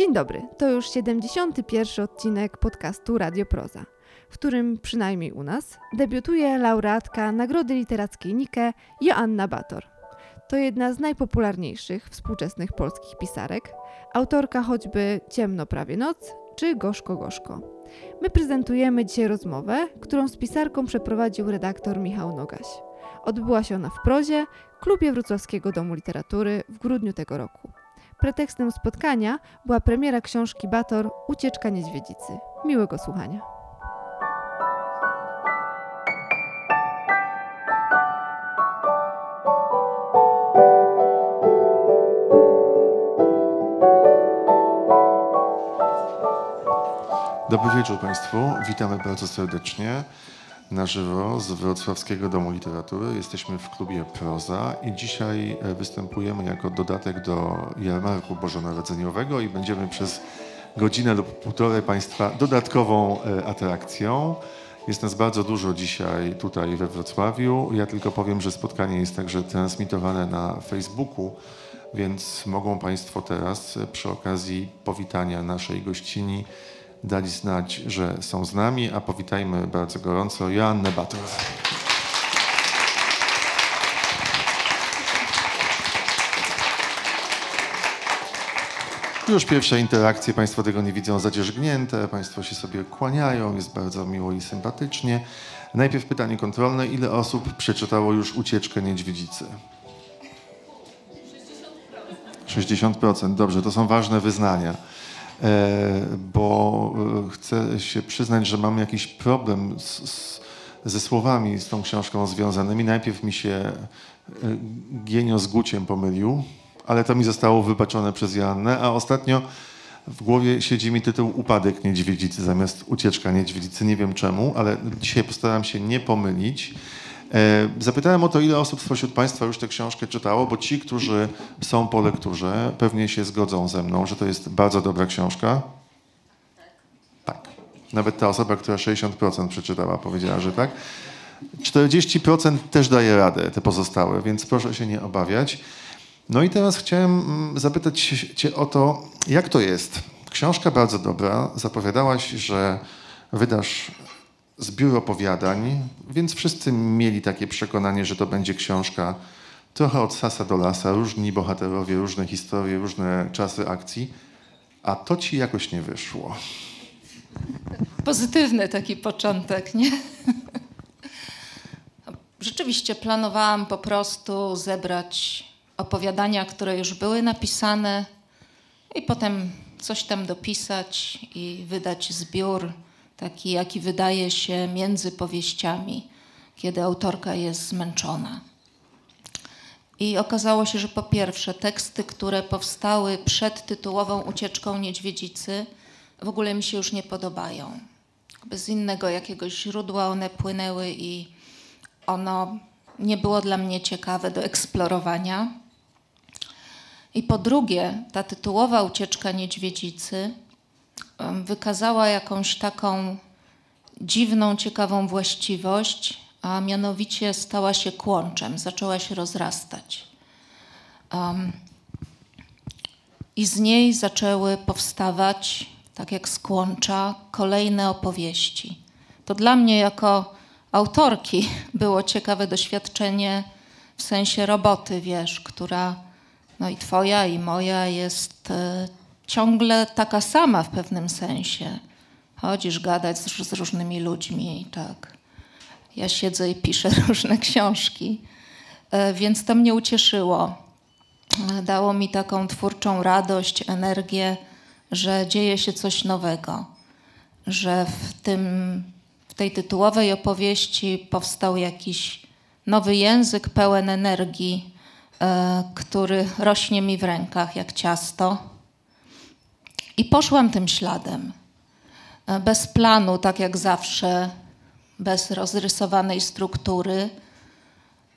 Dzień dobry, to już 71. odcinek podcastu Radio Proza, w którym przynajmniej u nas debiutuje laureatka Nagrody Literackiej Nike Joanna Bator. To jedna z najpopularniejszych współczesnych polskich pisarek, autorka choćby Ciemno prawie noc czy Gorzko Gorzko. My prezentujemy dzisiaj rozmowę, którą z pisarką przeprowadził redaktor Michał Nogaś. Odbyła się ona w prozie, klubie Wrocławskiego Domu Literatury w grudniu tego roku. Pretekstem spotkania była premiera książki Bator Ucieczka Niedźwiedzicy. Miłego słuchania. Dobry wieczór Państwu. Witamy bardzo serdecznie na żywo z Wrocławskiego Domu Literatury. Jesteśmy w klubie Proza i dzisiaj e, występujemy jako dodatek do jarmarku bożonarodzeniowego i będziemy przez godzinę lub półtorej Państwa dodatkową e, atrakcją. Jest nas bardzo dużo dzisiaj tutaj we Wrocławiu. Ja tylko powiem, że spotkanie jest także transmitowane na Facebooku, więc mogą Państwo teraz e, przy okazji powitania naszej gościni dali znać, że są z nami, a powitajmy bardzo gorąco Joannę Bator. Już pierwsze interakcje, Państwo tego nie widzą, zadzierzgnięte, Państwo się sobie kłaniają, jest bardzo miło i sympatycznie. Najpierw pytanie kontrolne, ile osób przeczytało już Ucieczkę Niedźwiedzicy? 60%. 60%, dobrze, to są ważne wyznania. E, bo e, chcę się przyznać, że mam jakiś problem z, z, ze słowami z tą książką związanymi. Najpierw mi się e, Gienio z Guciem pomylił, ale to mi zostało wybaczone przez Joannę, a ostatnio w głowie siedzi mi tytuł Upadek Niedźwiedzicy zamiast Ucieczka Niedźwiedzicy. Nie wiem czemu, ale dzisiaj postaram się nie pomylić. E, zapytałem o to, ile osób spośród Państwa już tę książkę czytało, bo ci, którzy są po lekturze, pewnie się zgodzą ze mną, że to jest bardzo dobra książka. Tak. Nawet ta osoba, która 60% przeczytała, powiedziała, że tak. 40% też daje radę, te pozostałe, więc proszę się nie obawiać. No i teraz chciałem mm, zapytać Cię o to, jak to jest? Książka bardzo dobra. Zapowiadałaś, że wydasz zbiór opowiadań, więc wszyscy mieli takie przekonanie, że to będzie książka trochę od sasa do lasa, różni bohaterowie, różne historie, różne czasy akcji, a to ci jakoś nie wyszło. Pozytywny taki początek, nie? Rzeczywiście planowałam po prostu zebrać opowiadania, które już były napisane i potem coś tam dopisać i wydać zbiór taki jaki wydaje się między powieściami, kiedy autorka jest zmęczona. I okazało się, że po pierwsze, teksty, które powstały przed tytułową ucieczką niedźwiedzicy, w ogóle mi się już nie podobają. Z innego jakiegoś źródła one płynęły i ono nie było dla mnie ciekawe do eksplorowania. I po drugie, ta tytułowa ucieczka niedźwiedzicy wykazała jakąś taką dziwną, ciekawą właściwość, a mianowicie stała się kłączem, zaczęła się rozrastać. Um, I z niej zaczęły powstawać, tak jak z kłącza, kolejne opowieści. To dla mnie, jako autorki, było ciekawe doświadczenie w sensie roboty, wiesz, która, no i twoja, i moja jest e, ciągle taka sama w pewnym sensie. Chodzisz gadać z, z różnymi ludźmi, tak. Ja siedzę i piszę różne książki, e, więc to mnie ucieszyło. E, dało mi taką twórczą radość, energię, że dzieje się coś nowego, że w, tym, w tej tytułowej opowieści powstał jakiś nowy język pełen energii, e, który rośnie mi w rękach jak ciasto i poszłam tym śladem. E, bez planu, tak jak zawsze, bez rozrysowanej struktury.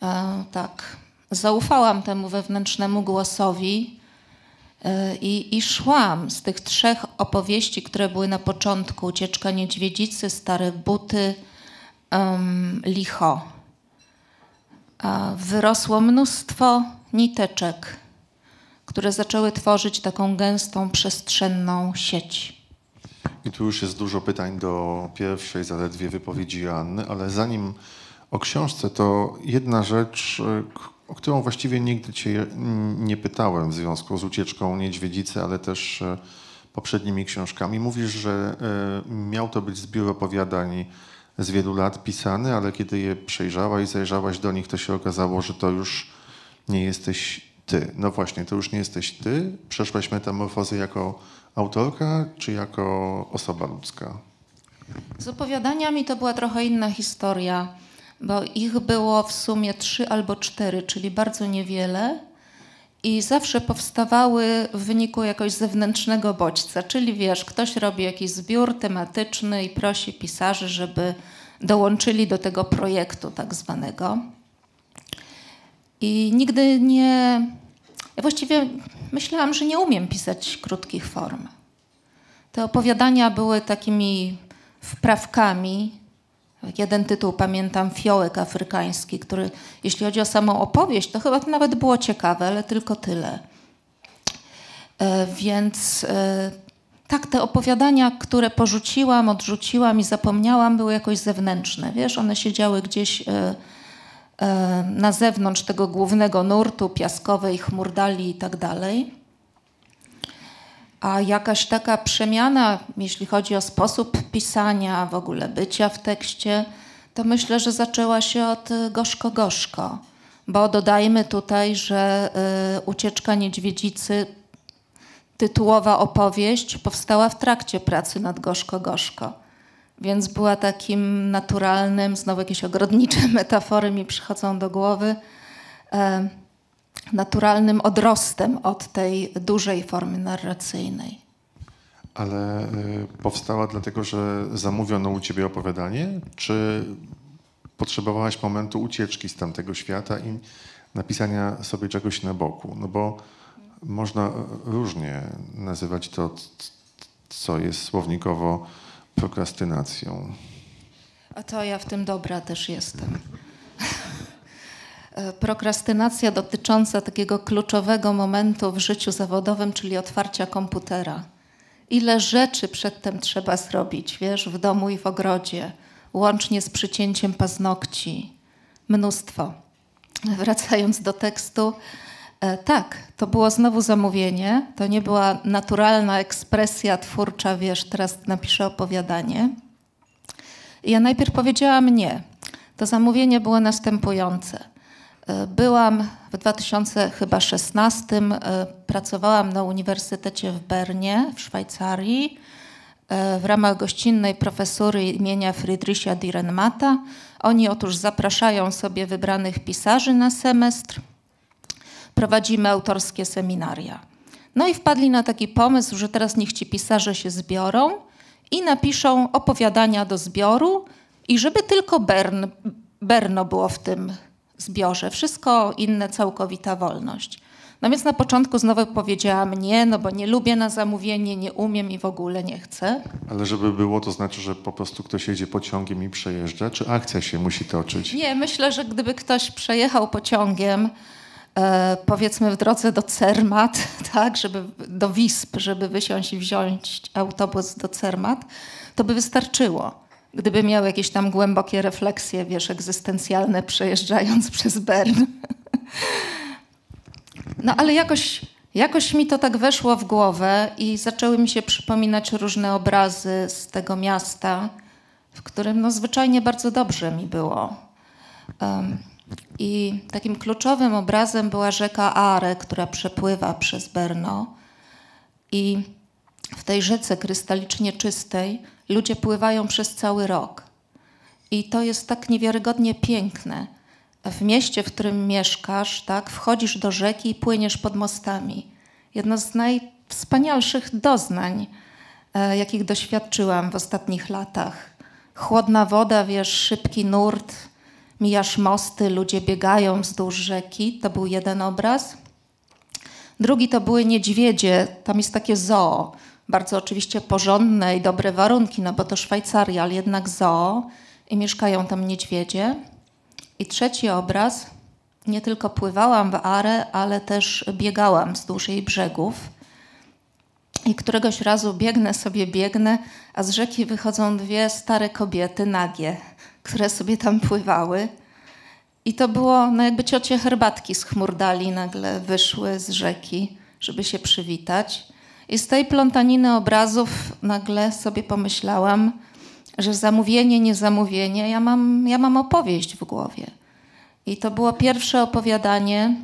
E, tak, zaufałam temu wewnętrznemu głosowi e, i, i szłam z tych trzech opowieści, które były na początku: Ucieczka Niedźwiedzicy, Stare Buty, um, Licho. Wyrosło mnóstwo niteczek które zaczęły tworzyć taką gęstą, przestrzenną sieć. I tu już jest dużo pytań do pierwszej zaledwie wypowiedzi Joanny, ale zanim o książce, to jedna rzecz, e, o którą właściwie nigdy Cię nie pytałem w związku z ucieczką Niedźwiedzicy, ale też e, poprzednimi książkami. Mówisz, że e, miał to być zbiór opowiadań z wielu lat pisany, ale kiedy je przejrzałaś, zajrzałaś do nich, to się okazało, że to już nie jesteś ty. No właśnie, to już nie jesteś ty. Przeszłaś metamorfozę jako autorka, czy jako osoba ludzka? Z opowiadaniami to była trochę inna historia, bo ich było w sumie trzy albo cztery, czyli bardzo niewiele. I zawsze powstawały w wyniku jakoś zewnętrznego bodźca, czyli wiesz, ktoś robi jakiś zbiór tematyczny i prosi pisarzy, żeby dołączyli do tego projektu tak zwanego. I nigdy nie. Ja właściwie myślałam, że nie umiem pisać krótkich form. Te opowiadania były takimi wprawkami. Jeden tytuł pamiętam, Fiołek Afrykański, który, jeśli chodzi o samą opowieść, to chyba to nawet było ciekawe, ale tylko tyle. E, więc e, tak, te opowiadania, które porzuciłam, odrzuciłam i zapomniałam, były jakoś zewnętrzne. Wiesz, one siedziały gdzieś e, na zewnątrz tego głównego nurtu piaskowej, chmurdali i tak dalej. A jakaś taka przemiana, jeśli chodzi o sposób pisania, w ogóle bycia w tekście, to myślę, że zaczęła się od gorzko-gorzko. Bo dodajmy tutaj, że y, Ucieczka Niedźwiedzicy, tytułowa opowieść, powstała w trakcie pracy nad gorzko-gorzko. Więc była takim naturalnym, znowu jakieś ogrodnicze metafory mi przychodzą do głowy, e, naturalnym odrostem od tej dużej formy narracyjnej. Ale y, powstała dlatego, że zamówiono u ciebie opowiadanie, czy potrzebowałaś momentu ucieczki z tamtego świata i napisania sobie czegoś na boku? No bo można różnie nazywać to, co jest słownikowo prokrastynacją. A to ja w tym dobra też jestem. E, prokrastynacja dotycząca takiego kluczowego momentu w życiu zawodowym, czyli otwarcia komputera. Ile rzeczy przedtem trzeba zrobić, wiesz, w domu i w ogrodzie, łącznie z przycięciem paznokci. Mnóstwo. Wracając do tekstu, tak, to było znowu zamówienie. To nie była naturalna ekspresja twórcza, wiesz, teraz napiszę opowiadanie. Ja najpierw powiedziałam nie. To zamówienie było następujące. E, byłam w 2016, e, pracowałam na Uniwersytecie w Bernie w Szwajcarii e, w ramach gościnnej profesury imienia Friedricha Dürrenmatta. Oni otóż zapraszają sobie wybranych pisarzy na semestr. Prowadzimy autorskie seminaria. No i wpadli na taki pomysł, że teraz niech ci pisarze się zbiorą i napiszą opowiadania do zbioru i żeby tylko Bern, Berno było w tym zbiorze. Wszystko inne całkowita wolność. No więc na początku znowu powiedziałam nie, no bo nie lubię na zamówienie, nie umiem i w ogóle nie chcę. Ale żeby było, to znaczy, że po prostu ktoś jedzie pociągiem i przejeżdża, czy akcja się musi toczyć? Nie, myślę, że gdyby ktoś przejechał pociągiem, powiedzmy w drodze do Cermat, tak, żeby do Wisp, żeby wysiąść i wziąć autobus do Cermat, to by wystarczyło. Gdyby miał jakieś tam głębokie refleksje, wiesz, egzystencjalne, przejeżdżając przez Bern. No ale jakoś, jakoś mi to tak weszło w głowę i zaczęły mi się przypominać różne obrazy z tego miasta, w którym no, zwyczajnie bardzo dobrze mi było. Um, i takim kluczowym obrazem była rzeka Are, która przepływa przez Berno. I w tej rzece krystalicznie czystej ludzie pływają przez cały rok. I to jest tak niewiarygodnie piękne. W mieście, w którym mieszkasz, tak, wchodzisz do rzeki i płyniesz pod mostami. Jedno z najwspanialszych doznań, e, jakich doświadczyłam w ostatnich latach. Chłodna woda, wiesz, szybki nurt, mijasz mosty, ludzie biegają wzdłuż rzeki. To był jeden obraz. Drugi to były niedźwiedzie, tam jest takie zoo, bardzo oczywiście porządne i dobre warunki, no bo to Szwajcaria, ale jednak zoo i mieszkają tam niedźwiedzie. I trzeci obraz nie tylko pływałam w Arę, ale też biegałam wzdłuż jej brzegów. I któregoś razu biegnę sobie, biegnę, a z rzeki wychodzą dwie stare kobiety, nagie, które sobie tam pływały. I to było, no jakby ciocie herbatki z chmur dali nagle wyszły z rzeki, żeby się przywitać. I z tej plątaniny obrazów nagle sobie pomyślałam, że zamówienie, nie zamówienie, ja mam, ja mam opowieść w głowie. I to było pierwsze opowiadanie,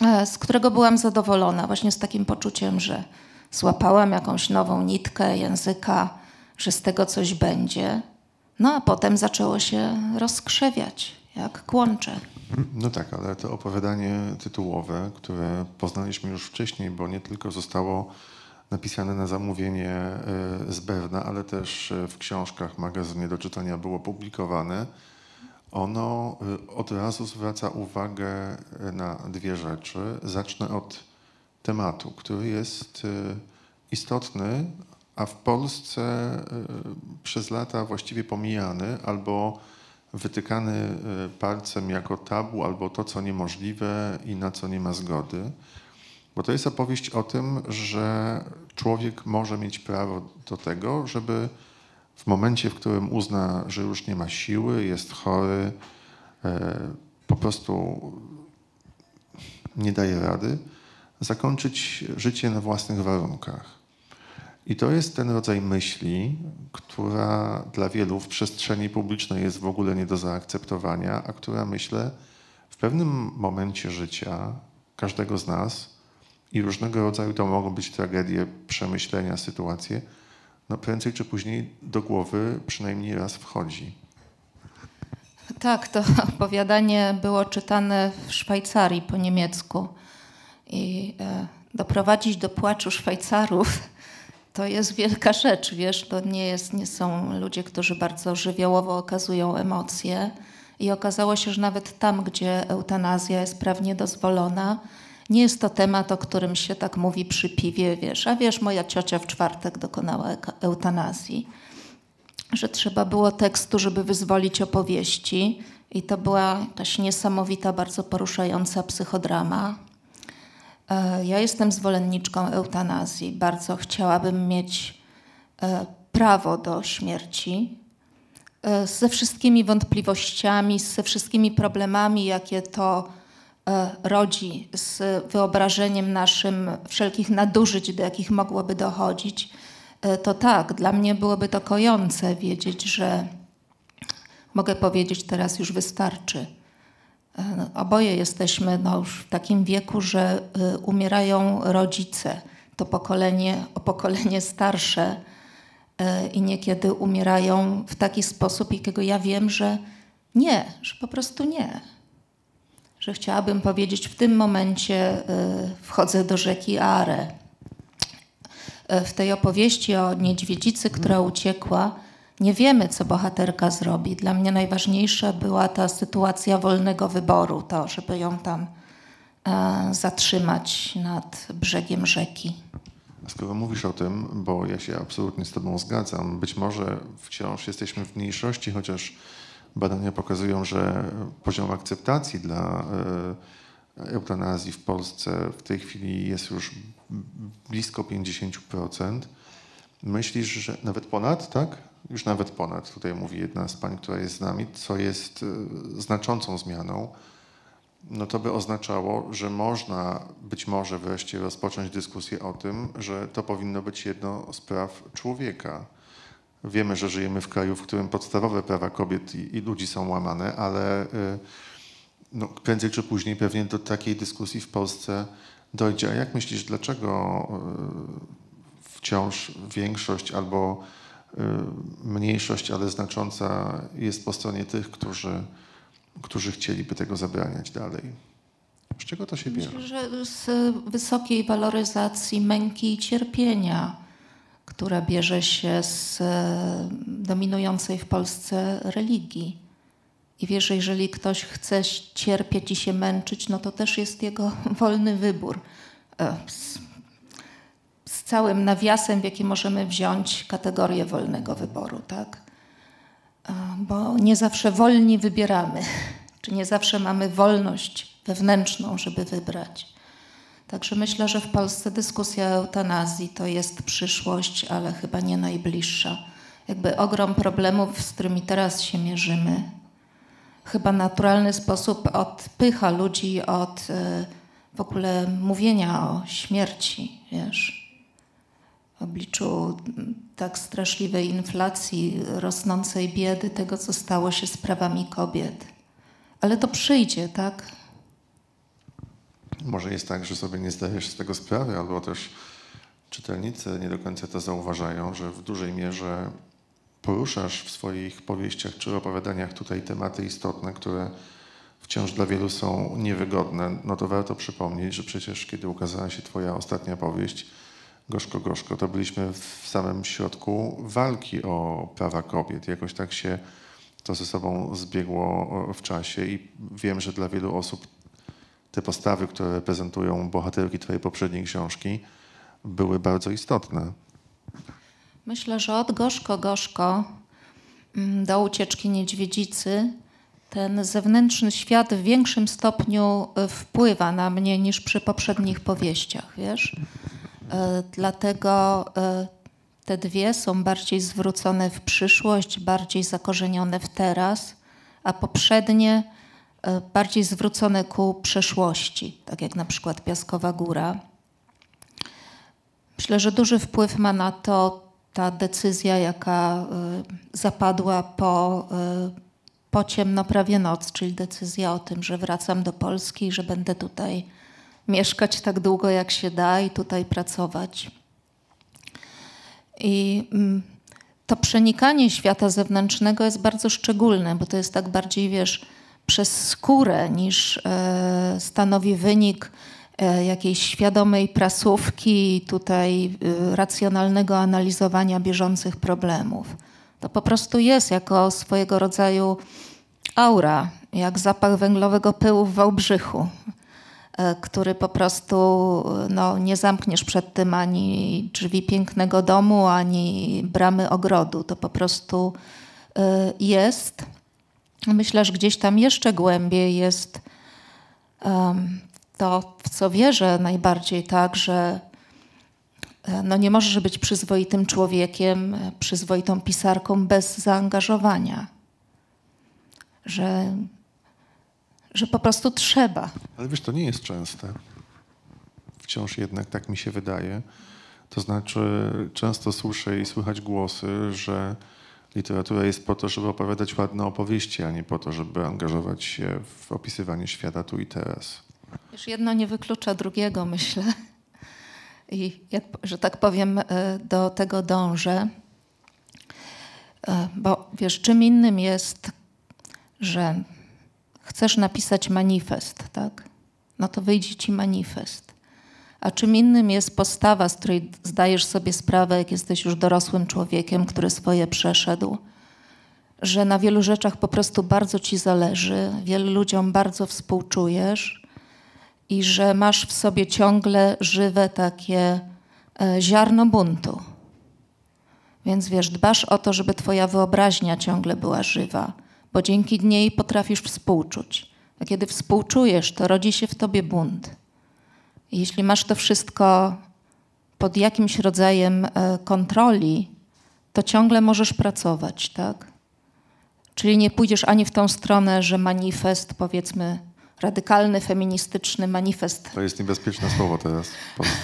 e, z którego byłam zadowolona, właśnie z takim poczuciem, że złapałam jakąś nową nitkę języka, że z tego coś będzie. No a potem zaczęło się rozkrzewiać, jak kłącze. No tak, ale to opowiadanie tytułowe, które poznaliśmy już wcześniej, bo nie tylko zostało napisane na zamówienie e, z Berna, ale też e, w książkach, magazynie do czytania było publikowane. Ono e, od razu zwraca uwagę na dwie rzeczy. Zacznę od tematu, który jest istotny, a w Polsce przez lata właściwie pomijany albo wytykany palcem jako tabu, albo to, co niemożliwe i na co nie ma zgody. Bo to jest opowieść o tym, że człowiek może mieć prawo do tego, żeby w momencie, w którym uzna, że już nie ma siły, jest chory, e, po prostu nie daje rady, zakończyć życie na własnych warunkach. I to jest ten rodzaj myśli, która dla wielu w przestrzeni publicznej jest w ogóle nie do zaakceptowania, a która myślę w pewnym momencie życia każdego z nas i różnego rodzaju to mogą być tragedie, przemyślenia, sytuacje, no prędzej czy później do głowy przynajmniej raz wchodzi. Tak, to opowiadanie było czytane w Szwajcarii po niemiecku i e, doprowadzić do płaczu Szwajcarów to jest wielka rzecz, wiesz, to nie, jest, nie są ludzie, którzy bardzo żywiołowo okazują emocje. I okazało się, że nawet tam, gdzie eutanazja jest prawnie dozwolona, nie jest to temat, o którym się tak mówi przy piwie, wiesz, a wiesz, moja ciocia w czwartek dokonała eutanazji, że trzeba było tekstu, żeby wyzwolić opowieści. I to była jakaś niesamowita, bardzo poruszająca psychodrama. E, ja jestem zwolenniczką eutanazji. Bardzo chciałabym mieć e, prawo do śmierci, e, ze wszystkimi wątpliwościami, ze wszystkimi problemami, jakie to rodzi z wyobrażeniem naszym wszelkich nadużyć, do jakich mogłoby dochodzić, to tak, dla mnie byłoby to kojące wiedzieć, że mogę powiedzieć teraz już wystarczy. E, oboje jesteśmy no, już w takim wieku, że umierają rodzice, to pokolenie o pokolenie starsze i niekiedy umierają w taki sposób, jakiego ja wiem, że nie, że po prostu nie. Że chciałabym powiedzieć, w tym momencie wchodzę do rzeki Are. W tej opowieści o niedźwiedzicy, która uciekła, nie wiemy, co bohaterka zrobi. Dla mnie najważniejsza była ta sytuacja wolnego wyboru, to, żeby ją tam e, zatrzymać nad brzegiem rzeki. Skoro mówisz o tym, bo ja się absolutnie z Tobą zgadzam, być może wciąż jesteśmy w mniejszości, chociaż Badania pokazują, że poziom akceptacji dla e, eutanazji w Polsce w tej chwili jest już blisko 50%. Myślisz, że nawet ponad, tak? Już nawet ponad, tutaj mówi jedna z pań, która jest z nami, co jest e, znaczącą zmianą. No to by oznaczało, że można być może wreszcie rozpocząć dyskusję o tym, że to powinno być jedno z praw człowieka Wiemy, że żyjemy w kraju, w którym podstawowe prawa kobiet i, i ludzi są łamane, ale y, no, prędzej czy później pewnie do takiej dyskusji w Polsce dojdzie. A jak myślisz, dlaczego y, wciąż większość albo mniejszość, ale znacząca jest po stronie tych, którzy, którzy chcieliby tego zabraniać dalej? Z czego to się bierze? Myślę, że z wysokiej waloryzacji męki i cierpienia która bierze się z e, dominującej w Polsce religii. I wiesz, jeżeli ktoś chce cierpieć i się męczyć, no to też jest jego wolny wybór. E, całym nawiasem, w jaki możemy wziąć kategorię wolnego wyboru, tak? E, bo nie zawsze wolni wybieramy, czy nie zawsze mamy wolność wewnętrzną, żeby wybrać. Także myślę, że w Polsce dyskusja o eutanazji to jest przyszłość, ale chyba nie najbliższa. Jakby ogrom problemów, z którymi teraz się mierzymy, chyba naturalny sposób odpycha ludzi od y, w ogóle mówienia o śmierci, wiesz. W obliczu tak straszliwej inflacji, rosnącej biedy, tego, co stało się z prawami kobiet. Ale to przyjdzie, tak? Może jest tak, że sobie nie zdajesz z tego sprawy, albo też czytelnicy nie do końca to zauważają, że w dużej mierze poruszasz w swoich powieściach czy opowiadaniach tutaj tematy istotne, które wciąż dla wielu są niewygodne, no to warto przypomnieć, że przecież kiedy ukazała się Twoja ostatnia powieść, Gorzko Gorzko, to byliśmy w samym środku walki o prawa kobiet. Jakoś tak się to ze sobą zbiegło w czasie i wiem, że dla wielu osób te postawy, które reprezentują bohaterki Twojej poprzedniej książki, były bardzo istotne. Myślę, że od Gorzko Gorzko mm, do ucieczki niedźwiedzicy ten zewnętrzny świat w większym stopniu e, wpływa na mnie niż przy poprzednich powieściach, wiesz? E, dlatego e, te dwie są bardziej zwrócone w przyszłość, bardziej zakorzenione w teraz, a poprzednie bardziej zwrócone ku przeszłości, tak jak na przykład Piaskowa Góra. Myślę, że duży wpływ ma na to ta decyzja, jaka zapadła po po ciemno prawie noc, czyli decyzja o tym, że wracam do Polski że będę tutaj mieszkać tak długo jak się da i tutaj pracować. I mm, to przenikanie świata zewnętrznego jest bardzo szczególne, bo to jest tak bardziej, wiesz, przez skórę niż e, stanowi wynik e, jakiejś świadomej prasówki tutaj e, racjonalnego analizowania bieżących problemów. To po prostu jest jako swojego rodzaju aura, jak zapach węglowego pyłu w Wałbrzychu, który po prostu no, nie zamkniesz przed tym ani drzwi pięknego domu, ani bramy ogrodu. To po prostu e, jest. Myślę, że gdzieś tam jeszcze głębiej jest to, w co wierzę najbardziej, tak, że e, no nie możesz być przyzwoitym człowiekiem, przyzwoitą pisarką bez zaangażowania że, że po prostu trzeba. Ale wiesz, to nie jest częste. Wciąż jednak tak mi się wydaje. To znaczy, często słyszę i słychać głosy, że literatura jest po to, żeby opowiadać ładne opowieści, a nie po to, żeby angażować się w opisywanie świata tu i teraz. Wiesz, jedno nie wyklucza drugiego, myślę. I ja, że tak powiem, e, do tego dążę. E, bo wiesz, czym innym jest że chcesz napisać manifest, tak? No to wyjdzie ci manifest. A czym innym jest postawa, z której zdajesz sobie sprawę, jak jesteś już dorosłym człowiekiem, który swoje przeszedł, że na wielu rzeczach po prostu bardzo ci zależy, wielu ludziom bardzo współczujesz i że masz w sobie ciągle żywe takie e, ziarno buntu. Więc wiesz, dbasz o to, żeby twoja wyobraźnia ciągle była żywa bo dzięki niej potrafisz współczuć. A kiedy współczujesz, to rodzi się w tobie bunt. I jeśli masz to wszystko pod jakimś rodzajem e, kontroli, to ciągle możesz pracować, tak? Czyli nie pójdziesz ani w tą stronę, że manifest, powiedzmy, radykalny, feministyczny manifest. To jest niebezpieczne słowo teraz,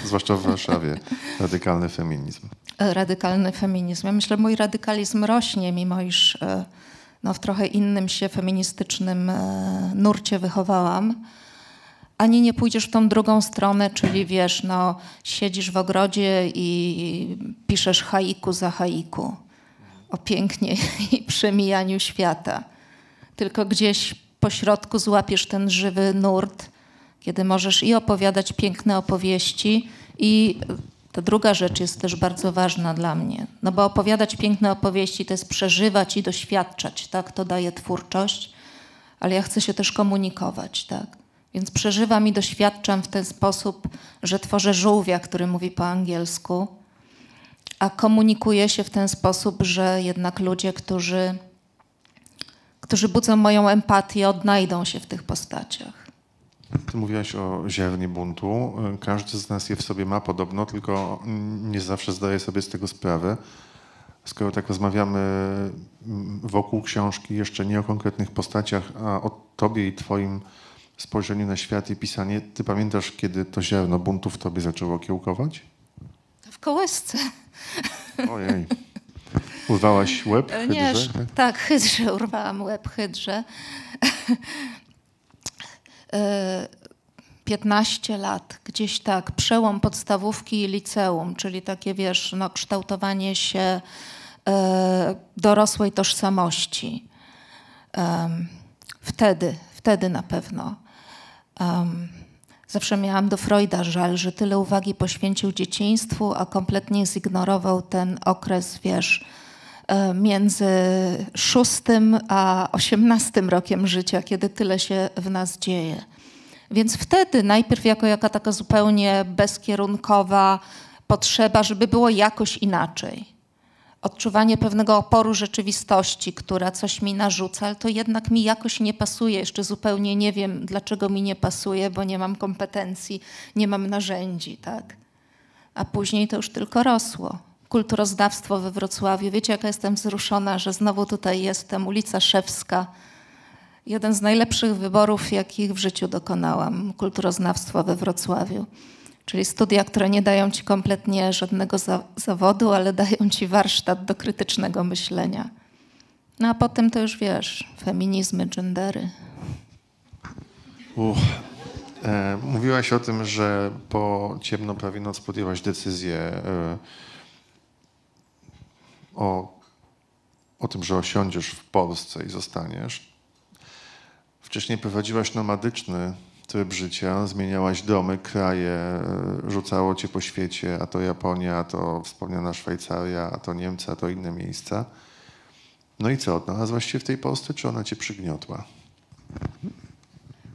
zwłaszcza w Warszawie. Radykalny feminizm. E, radykalny feminizm. Ja myślę, że mój radykalizm rośnie, mimo iż e, no, w trochę innym się feministycznym e, nurcie wychowałam, ani nie pójdziesz w tą drugą stronę, czyli wiesz, no, siedzisz w ogrodzie i piszesz haiku za haiku o pięknie i przemijaniu świata. Tylko gdzieś po środku złapiesz ten żywy nurt, kiedy możesz i opowiadać piękne opowieści, i ta druga rzecz jest też bardzo ważna dla mnie, no bo opowiadać piękne opowieści to jest przeżywać i doświadczać, tak? To daje twórczość, ale ja chcę się też komunikować, tak? Więc przeżywam i doświadczam w ten sposób, że tworzę żółwia, który mówi po angielsku, a komunikuję się w ten sposób, że jednak ludzie, którzy, którzy budzą moją empatię, odnajdą się w tych postaciach. Ty mówiłaś o ziarnie buntu. Każdy z nas je w sobie ma podobno, tylko nie zawsze zdaje sobie z tego sprawę. Skoro tak rozmawiamy mm, wokół książki, jeszcze nie o konkretnych postaciach, a o tobie i twoim spojrzeniu na świat i pisanie, ty pamiętasz, kiedy to ziarno buntu w tobie zaczęło kiełkować? W kołysce. Ojej. Urwałaś łeb hydrze? Nie, tak, hydrze, urwałam łeb hydrze. E, 15 lat, gdzieś tak, przełom podstawówki i liceum, czyli takie, wiesz, no, kształtowanie się e, dorosłej tożsamości. Wtedy, wtedy na pewno. Zawsze miałam do Freuda żal, że tyle uwagi poświęcił dzieciństwu, a kompletnie zignorował ten okres, wiesz, między szóstym a osiemnastym rokiem życia, kiedy tyle się w nas dzieje. Więc wtedy najpierw jako jaka taka zupełnie bezkierunkowa potrzeba, żeby było jakoś inaczej. Odczuwanie pewnego oporu rzeczywistości, która coś mi narzuca, ale to jednak mi jakoś nie pasuje. Jeszcze zupełnie nie wiem, dlaczego mi nie pasuje, bo nie mam kompetencji, nie mam narzędzi, tak? A później to już tylko rosło. Kulturoznawstwo we Wrocławiu. Wiecie, jaka jestem wzruszona, że znowu tutaj jestem, ulica Szewska. Jeden z najlepszych wyborów, jakich w życiu dokonałam. Kulturoznawstwo we Wrocławiu. Czyli studia, które nie dają ci kompletnie żadnego za zawodu, ale dają ci warsztat do krytycznego myślenia. No a potem to już wiesz, feminizmy, gendery. Uch. E, mówiłaś o tym, że po ciemno prawie noc podjęłaś decyzję e, o, o tym, że osiądziesz w Polsce i zostaniesz. Wcześniej prowadziłaś nomadyczny tryb życia, zmieniałaś domy, kraje, e, rzucało cię po świecie, a to Japonia, a to wspomniana Szwajcaria, a to Niemcy, a to inne miejsca. No i co, odnalazłaś się w tej Polsce, czy ona cię przygniotła?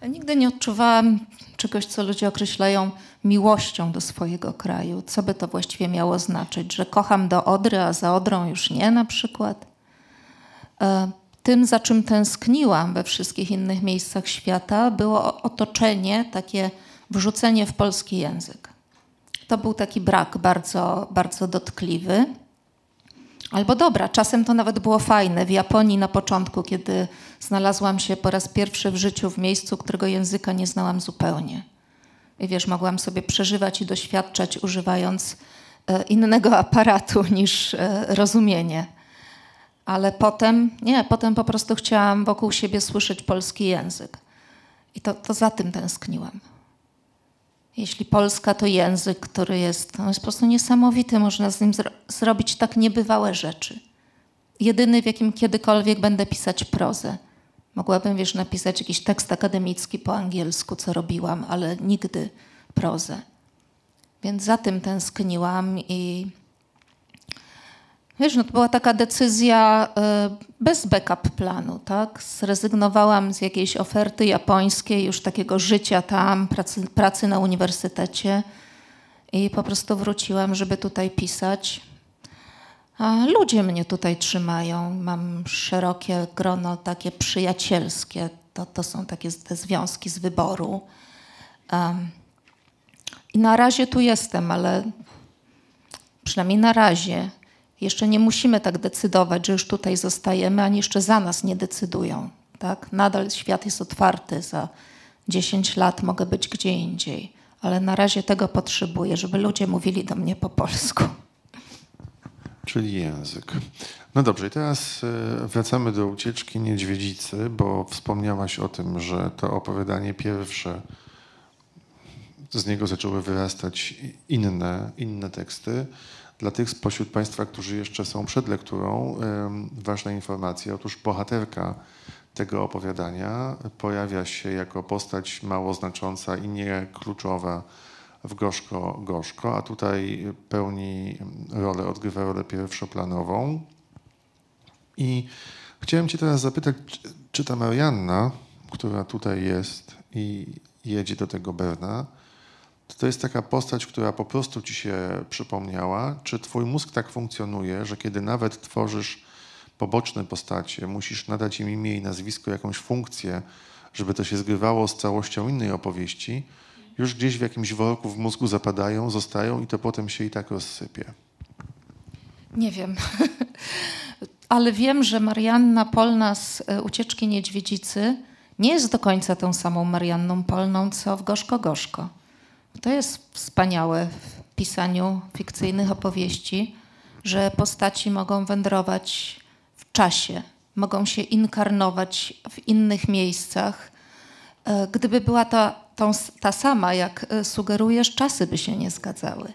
Nigdy nie odczuwałam czegoś, co ludzie określają miłością do swojego kraju. Co by to właściwie miało znaczyć? Że kocham do Odry, a za Odrą już nie na przykład? E, Tym, za czym tęskniłam we wszystkich innych miejscach świata, było otoczenie, takie wrzucenie w polski język. To był taki brak bardzo, bardzo dotkliwy. Albo dobra, czasem to nawet było fajne. W Japonii na początku, kiedy znalazłam się po raz pierwszy w życiu w miejscu, którego języka nie znałam zupełnie. Wiesz, mogłam sobie przeżywać i doświadczać, używając e, innego aparatu niż e, rozumienie. Ale potem, nie, potem po prostu chciałam wokół siebie słyszeć polski język. I to, to za tym tęskniłam. Jeśli Polska to język, który jest, no jest po prostu niesamowity, można z nim zro zrobić tak niebywałe rzeczy. Jedyny, w jakim kiedykolwiek będę pisać prozę. Mogłabym, wiesz, napisać jakiś tekst akademicki po angielsku, co robiłam, ale nigdy prozę. Więc za tym tęskniłam i wiesz, no to była taka decyzja y, bez backup planu, tak? Zrezygnowałam z jakiejś oferty japońskiej, już takiego życia tam, pracy, pracy na uniwersytecie i po prostu wróciłam, żeby tutaj pisać. Ludzie mnie tutaj trzymają. Mam szerokie grono takie przyjacielskie. To, to są takie te związki z wyboru. Um, I na razie tu jestem, ale przynajmniej na razie jeszcze nie musimy tak decydować, że już tutaj zostajemy, ani jeszcze za nas nie decydują. Tak? Nadal świat jest otwarty. Za 10 lat mogę być gdzie indziej, ale na razie tego potrzebuję, żeby ludzie mówili do mnie po polsku. Czyli język. No dobrze, i teraz e, wracamy do ucieczki niedźwiedzicy, bo wspomniałaś o tym, że to opowiadanie pierwsze, z niego zaczęły wyrastać inne, inne teksty. Dla tych spośród Państwa, którzy jeszcze są przed lekturą, ważna informacja. Otóż bohaterka tego opowiadania pojawia się jako postać mało znacząca i nie kluczowa w Gorzko Gorzko, a tutaj pełni rolę, odgrywa rolę pierwszoplanową. I chciałem Cię teraz zapytać, czy ta Marianna, która tutaj jest i jedzie do tego Berna, to jest taka postać, która po prostu Ci się przypomniała? Czy Twój mózg tak funkcjonuje, że kiedy nawet tworzysz poboczne postacie, musisz nadać im imię i nazwisko, jakąś funkcję, żeby to się zgrywało z całością innej opowieści, już gdzieś w jakimś worku w mózgu zapadają, zostają i to potem się i tak rozsypie. Nie wiem. Ale wiem, że Marianna Polna z e, Ucieczki Niedźwiedzicy nie jest do końca tą samą Marianną Polną, co w Gorzko Gorzko. To jest wspaniałe w pisaniu fikcyjnych opowieści, że postaci mogą wędrować w czasie, mogą się inkarnować w innych miejscach. E, gdyby była ta, tą, ta sama, jak e, sugerujesz, czasy by się nie zgadzały.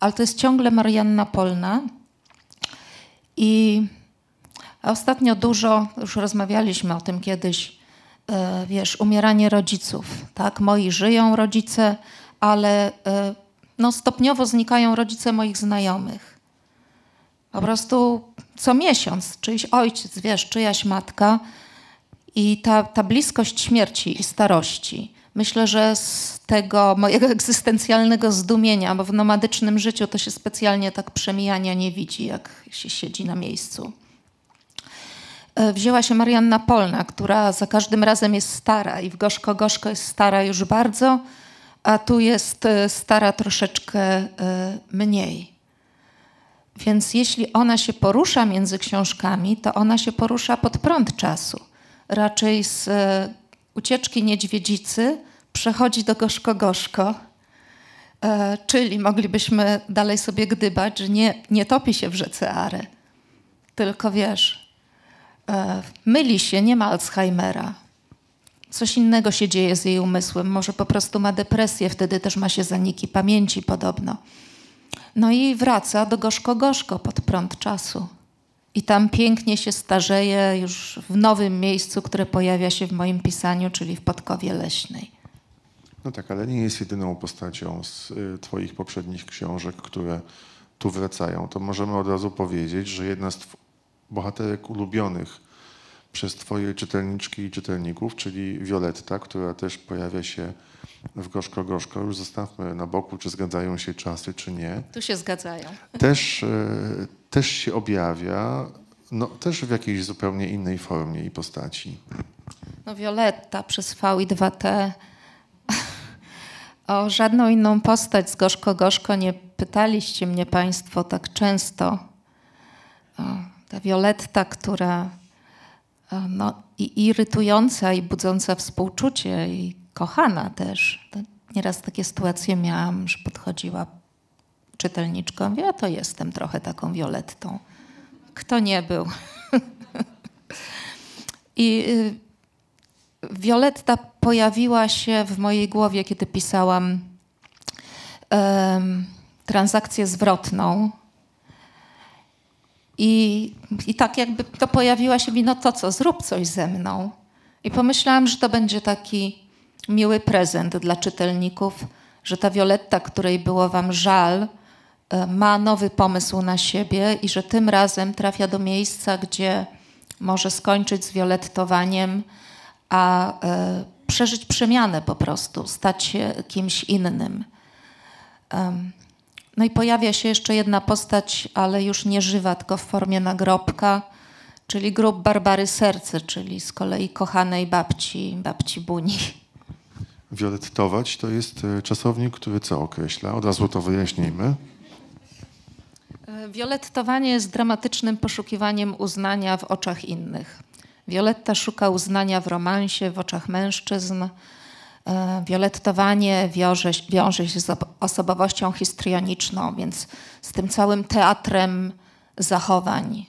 Ale to jest ciągle Marianna Polna. I ostatnio dużo, już rozmawialiśmy o tym kiedyś, e, wiesz, umieranie rodziców. Tak, moi żyją rodzice, ale no, stopniowo znikają rodzice moich znajomych. Po prostu co miesiąc czyjś ojciec, wiesz, czyjaś matka i ta, ta bliskość śmierci i starości. Myślę, że z tego mojego egzystencjalnego zdumienia, bo w nomadycznym życiu to się specjalnie tak przemijania nie widzi, jak się siedzi na miejscu. E, wzięła się Marianna Polna, która za każdym razem jest stara i w Gorzko Gorzko jest stara już bardzo, a tu jest e, stara troszeczkę e, mniej. Więc jeśli ona się porusza między książkami, to ona się porusza pod prąd czasu. Raczej z ucieczki niedźwiedzicy przechodzi do gorzko-gorzko, e, czyli moglibyśmy dalej sobie gdybać, że nie, nie topi się w rzece Are, tylko wiesz, e, myli się, nie ma Alzheimera. Coś innego się dzieje z jej umysłem, może po prostu ma depresję, wtedy też ma się zaniki pamięci podobno. No i wraca do gorzko-gorzko pod prąd czasu. I tam pięknie się starzeje już w nowym miejscu, które pojawia się w moim pisaniu, czyli w Podkowie Leśnej. No tak, ale nie jest jedyną postacią z y, Twoich poprzednich książek, które tu wracają. To możemy od razu powiedzieć, że jedna z bohaterek ulubionych przez Twoje czytelniczki i czytelników, czyli Violetta, która też pojawia się w Gorzko Gorzko. Już zostawmy na boku, czy zgadzają się czasy, czy nie. Tu się zgadzają. Też, e, też się objawia, no, też w jakiejś zupełnie innej formie i postaci. No Violetta przez V i 2T o żadną inną postać z Gorzko Gorzko nie pytaliście mnie Państwo tak często. O, ta Violetta, która no, i irytująca, i budząca współczucie, i kochana też. Nieraz takie sytuacje miałam, że podchodziła czytelniczką, ja to jestem trochę taką Violettą. Kto nie był? I Violetta pojawiła się w mojej głowie, kiedy pisałam um, transakcję zwrotną. I, I tak jakby to pojawiła się mi, no to co, zrób coś ze mną. I pomyślałam, że to będzie taki miły prezent dla czytelników, że ta Violetta, której było wam żal, e, ma nowy pomysł na siebie i że tym razem trafia do miejsca, gdzie może skończyć z violettowaniem, a e, przeżyć przemianę po prostu, stać się kimś innym. No i pojawia się jeszcze jedna postać, ale już nie żywa, tylko w formie nagrobka, czyli grób Barbary Serce, czyli z kolei kochanej babci, babci Buni. Violettować to jest e, czasownik, który co określa? Od razu to wyjaśnijmy. Violettowanie jest dramatycznym poszukiwaniem uznania w oczach innych. Violetta szuka uznania w romansie, w oczach mężczyzn. E, wiąże, wiąże się z osobowością histrioniczną, więc z tym całym teatrem zachowań,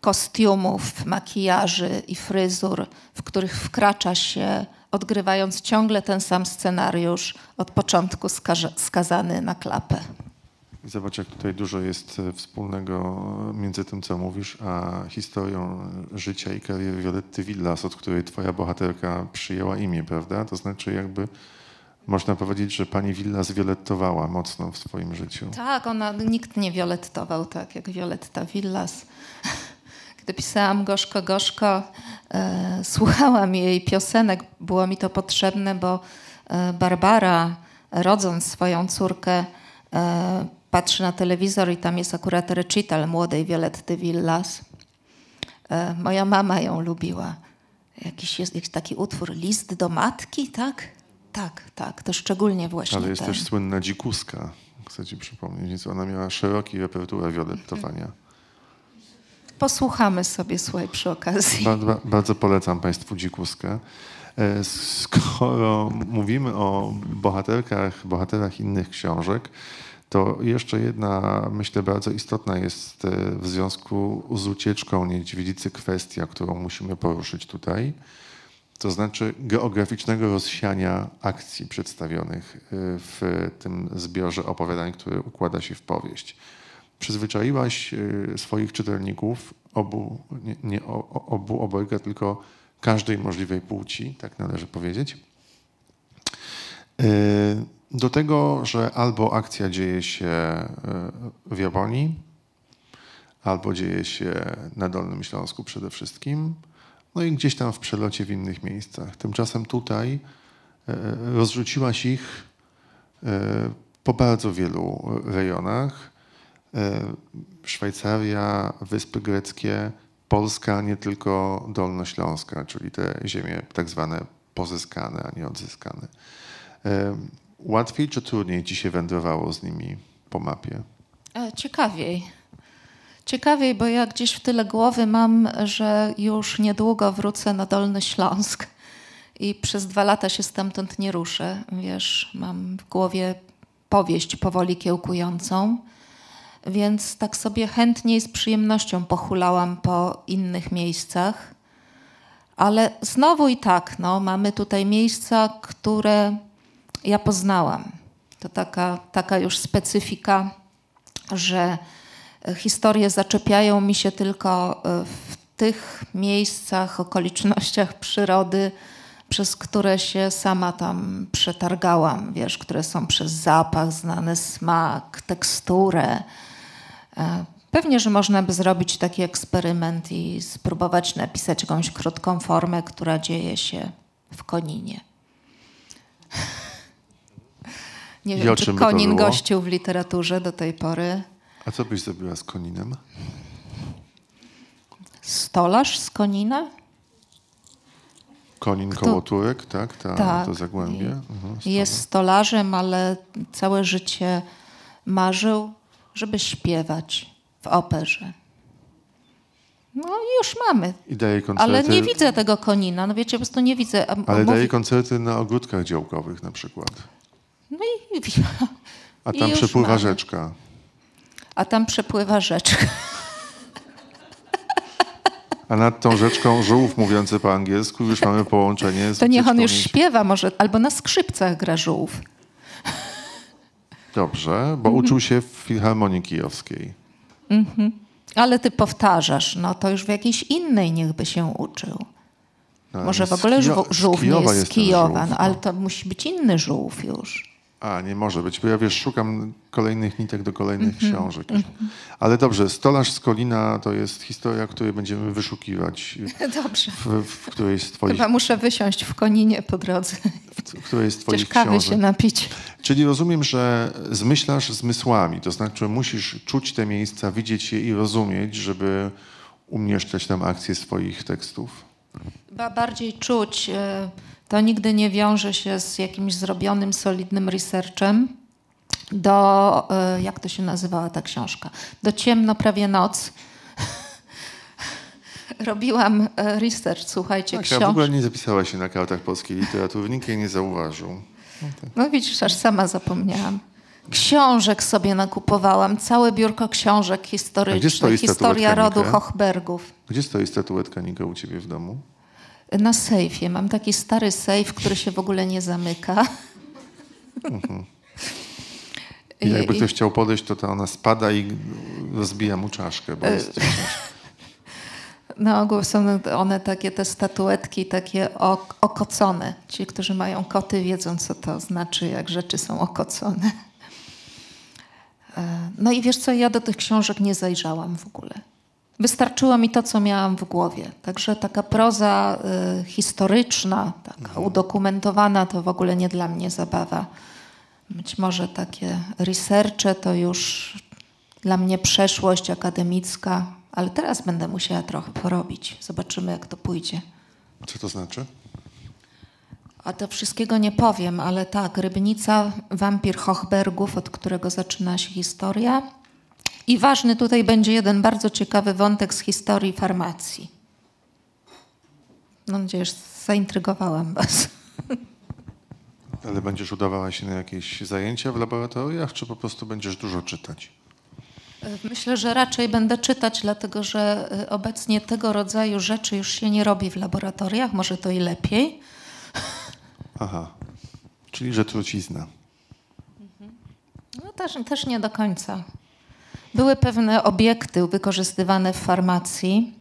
kostiumów, makijaży i fryzur, w których wkracza się odgrywając ciągle ten sam scenariusz, od początku skazany na klapę. Zobacz, jak tutaj dużo jest e, wspólnego między tym, co mówisz, a historią życia i kariery Violetty Villas, od której twoja bohaterka przyjęła imię, prawda? To znaczy jakby można powiedzieć, że pani Villas violettowała mocno w swoim życiu. Tak, ona, nikt nie violettował tak jak Violetta Villas. Gdy pisałam Gorzko Gorzko, e, słuchałam jej piosenek. Było mi to potrzebne, bo e, Barbara, rodząc swoją córkę, e, patrzy na telewizor i tam jest akurat recital młodej Violetty Villas. E, moja mama ją lubiła. jakiś jest jakiś taki utwór List do matki, tak? Tak, tak, to szczególnie właśnie Ale jest ten. też słynna dzikuska, chcę ci przypomnieć, więc ona miała szeroki repertuar wiolettowania. Posłuchamy sobie, słuchaj, przy okazji. Bardzo, bardzo polecam Państwu dzikuskę. E, Skoro mówimy o bohaterkach, bohaterach innych książek, to jeszcze jedna, myślę, bardzo istotna jest e, w związku z ucieczką niedźwiedzicy kwestia, którą musimy poruszyć tutaj. To znaczy geograficznego rozsiania akcji przedstawionych e, w tym zbiorze opowiadań, który układa się w powieść. Przyzwyczaiłaś e, swoich czytelników, obu, nie, nie obu obojga, tylko każdej możliwej płci, tak należy powiedzieć, e, do tego, że albo akcja dzieje się e, w Japonii, albo dzieje się na Dolnym Śląsku przede wszystkim, no i gdzieś tam w przelocie w innych miejscach. Tymczasem tutaj e, rozrzuciłaś ich e, po bardzo wielu rejonach. Szwajcaria, Wyspy Greckie, Polska, nie tylko Dolnośląska, czyli te ziemie tak zwane pozyskane, a nie odzyskane. Łatwiej czy trudniej ci się wędrowało z nimi po mapie? E, Ciekawiej. Ciekawiej, bo ja gdzieś w tyle głowy mam, że już niedługo wrócę na Dolny Śląsk i przez dwa lata się stamtąd nie ruszę. Wiesz, mam w głowie powieść powoli kiełkującą, więc tak sobie chętnie i z przyjemnością pochulałam po innych miejscach. Ale znowu i tak, no, mamy tutaj miejsca, które ja poznałam. To taka, taka już specyfika, że historie zaczepiają mi się tylko e, w tych miejscach, okolicznościach przyrody, przez które się sama tam przetargałam, wiesz, które są przez zapach znane, smak, teksturę. E, Pewnie, że można by zrobić taki eksperyment i spróbować napisać jakąś krótką formę, która dzieje się w Koninie. Nie I wiem, o czy Konin gościł w literaturze do tej pory. A co byś zrobiła z Koninem? Stolarz z Konina? Konin Kto- tak? Ta, Tak. To zagłębie. Mhm, Jest stolarzem, ale całe życie marzył, żeby śpiewać w operze. No i już mamy. I daje koncerty, Ale nie widzę tego konina. No wiecie, po prostu nie widzę. Ale mówi- daje koncerty na ogródkach działkowych na przykład. No i, A tam przepływa mamy. rzeczka. a tam przepływa rzeczka. A nad tą rzeczką żółw mówiący po angielsku już mamy połączenie z To niech on już śpiewa może, albo na skrzypcach gra żółw. Dobrze, bo Mhm. uczył się w Filharmonii Kijowskiej. Ale ty powtarzasz, no to już w jakiejś innej niechby się uczył. No, Może w ogóle żółw nie jest z Kijowa, żółw, no, ale to musi być inny żółw już. A, nie może być, bo ja wiesz, szukam kolejnych nitek do kolejnych Mhm, książek. Ale dobrze, Stolarz z Kolina to jest historia, której będziemy wyszukiwać Dobrze. w, w którejś z twoich, Chyba muszę wysiąść w Koninie po drodze. w którejś z twoich książek. się napić. Czyli rozumiem, że zmyślasz zmysłami, to znaczy musisz czuć te miejsca, widzieć je i rozumieć, żeby umieszczać tam akcje swoich tekstów. Chyba bardziej czuć. e, To nigdy nie wiąże się z jakimś zrobionym, solidnym researchem. Do, e, jak to się nazywała ta książka? Do ciemno, prawie noc. Robiłam e, research, słuchajcie, Tak, a w książ... ogóle nie zapisała się na kartach polskiej literatury, nikt jej nie zauważył. No widzisz, aż sama zapomniałam. Książek sobie nakupowałam, całe biurko książek historycznych, stoi historia rodu? Hochbergów. Gdzie stoi statuetka Nika u ciebie w domu? Na sejfie. Mam taki stary sejf, który się w ogóle nie zamyka. I jakby ktoś chciał podejść, to ta ona spada i rozbija mu czaszkę, E, bo jest Na ogół są one takie, te statuetki, takie ok- okocone. Ci, którzy mają koty, wiedzą, co to znaczy, jak rzeczy są okocone. E, No i wiesz co, ja do tych książek nie zajrzałam w ogóle. Wystarczyło mi to, co miałam w głowie. Także taka proza y, historyczna, taka udokumentowana, to w ogóle nie dla mnie zabawa. Być może takie researche to już dla mnie przeszłość akademicka, ale teraz będę musiała trochę porobić. Zobaczymy, jak to pójdzie. Co to znaczy? A to wszystkiego nie powiem, ale tak, Rybnica, wampir Hochbergów, od którego zaczyna się historia. I ważny tutaj będzie jeden bardzo ciekawy wątek z historii farmacji. Mam nadzieję, że zaintrygowałam Was. Ale będziesz udawała się na jakieś zajęcia w laboratoriach, czy po prostu będziesz dużo czytać? Myślę, że raczej będę czytać, dlatego że y, obecnie tego rodzaju rzeczy już się nie robi w laboratoriach, może to i lepiej. Aha, czyli że trucizna. No też, też nie do końca. Były pewne obiekty wykorzystywane w farmacji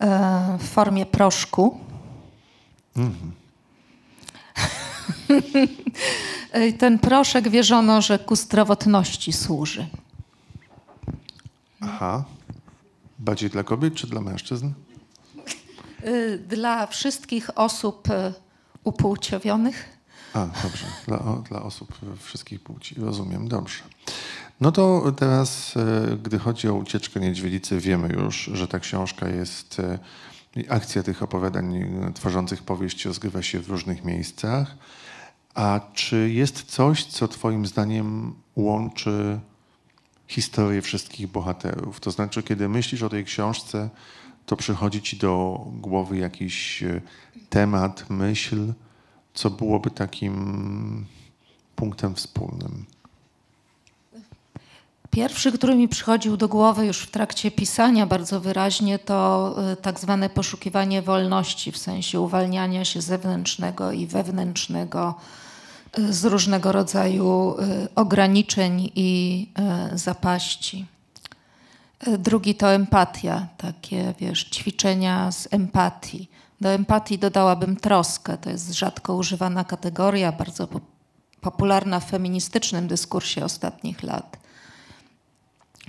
e, w formie proszku. I Ten proszek wierzono, że ku zdrowotności służy. Aha. Bardziej dla kobiet czy dla mężczyzn? Y, Dla wszystkich osób y, upłciowionych. A, dobrze. Dla, dla osób wszystkich płci. Rozumiem, dobrze. No to teraz, e, gdy chodzi o ucieczkę niedźwiedzicy, wiemy już, że ta książka jest. e, Akcja tych opowiadań e, tworzących powieść rozgrywa się w różnych miejscach. A czy jest coś, co Twoim zdaniem łączy historię wszystkich bohaterów? To znaczy, kiedy myślisz o tej książce, to przychodzi Ci do głowy jakiś temat, myśl, co byłoby takim punktem wspólnym? Pierwszy, który mi przychodził do głowy już w trakcie pisania bardzo wyraźnie, to y, tak zwane poszukiwanie wolności, w sensie uwalniania się zewnętrznego i wewnętrznego y, z różnego rodzaju y, ograniczeń i zapaści. Drugi to empatia, takie wiesz, ćwiczenia z empatii. Do empatii dodałabym troskę, to jest rzadko używana kategoria, bardzo po- popularna w feministycznym dyskursie ostatnich lat.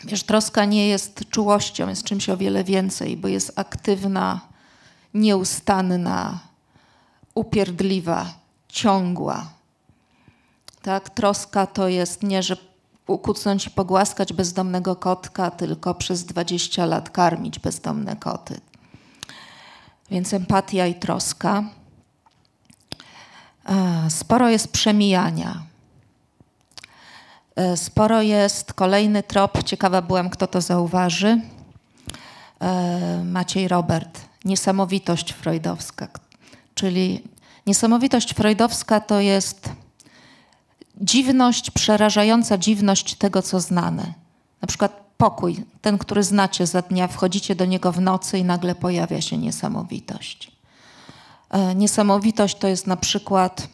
Wiesz, troska nie jest czułością, jest czymś o wiele więcej, bo jest aktywna, nieustanna, upierdliwa, ciągła. Tak? Troska to jest nie, że ukucnąć i pogłaskać bezdomnego kotka, tylko przez 20 lat karmić bezdomne koty. Więc empatia i troska. E, Sporo jest przemijania. E, Sporo jest kolejny trop. Ciekawa byłam, kto to zauważy. E, Maciej Robert. Niesamowitość freudowska. Czyli niesamowitość freudowska to jest dziwność, przerażająca dziwność tego, co znane. Na przykład pokój, ten, który znacie za dnia, wchodzicie do niego w nocy i nagle pojawia się niesamowitość. E, Niesamowitość to jest na przykład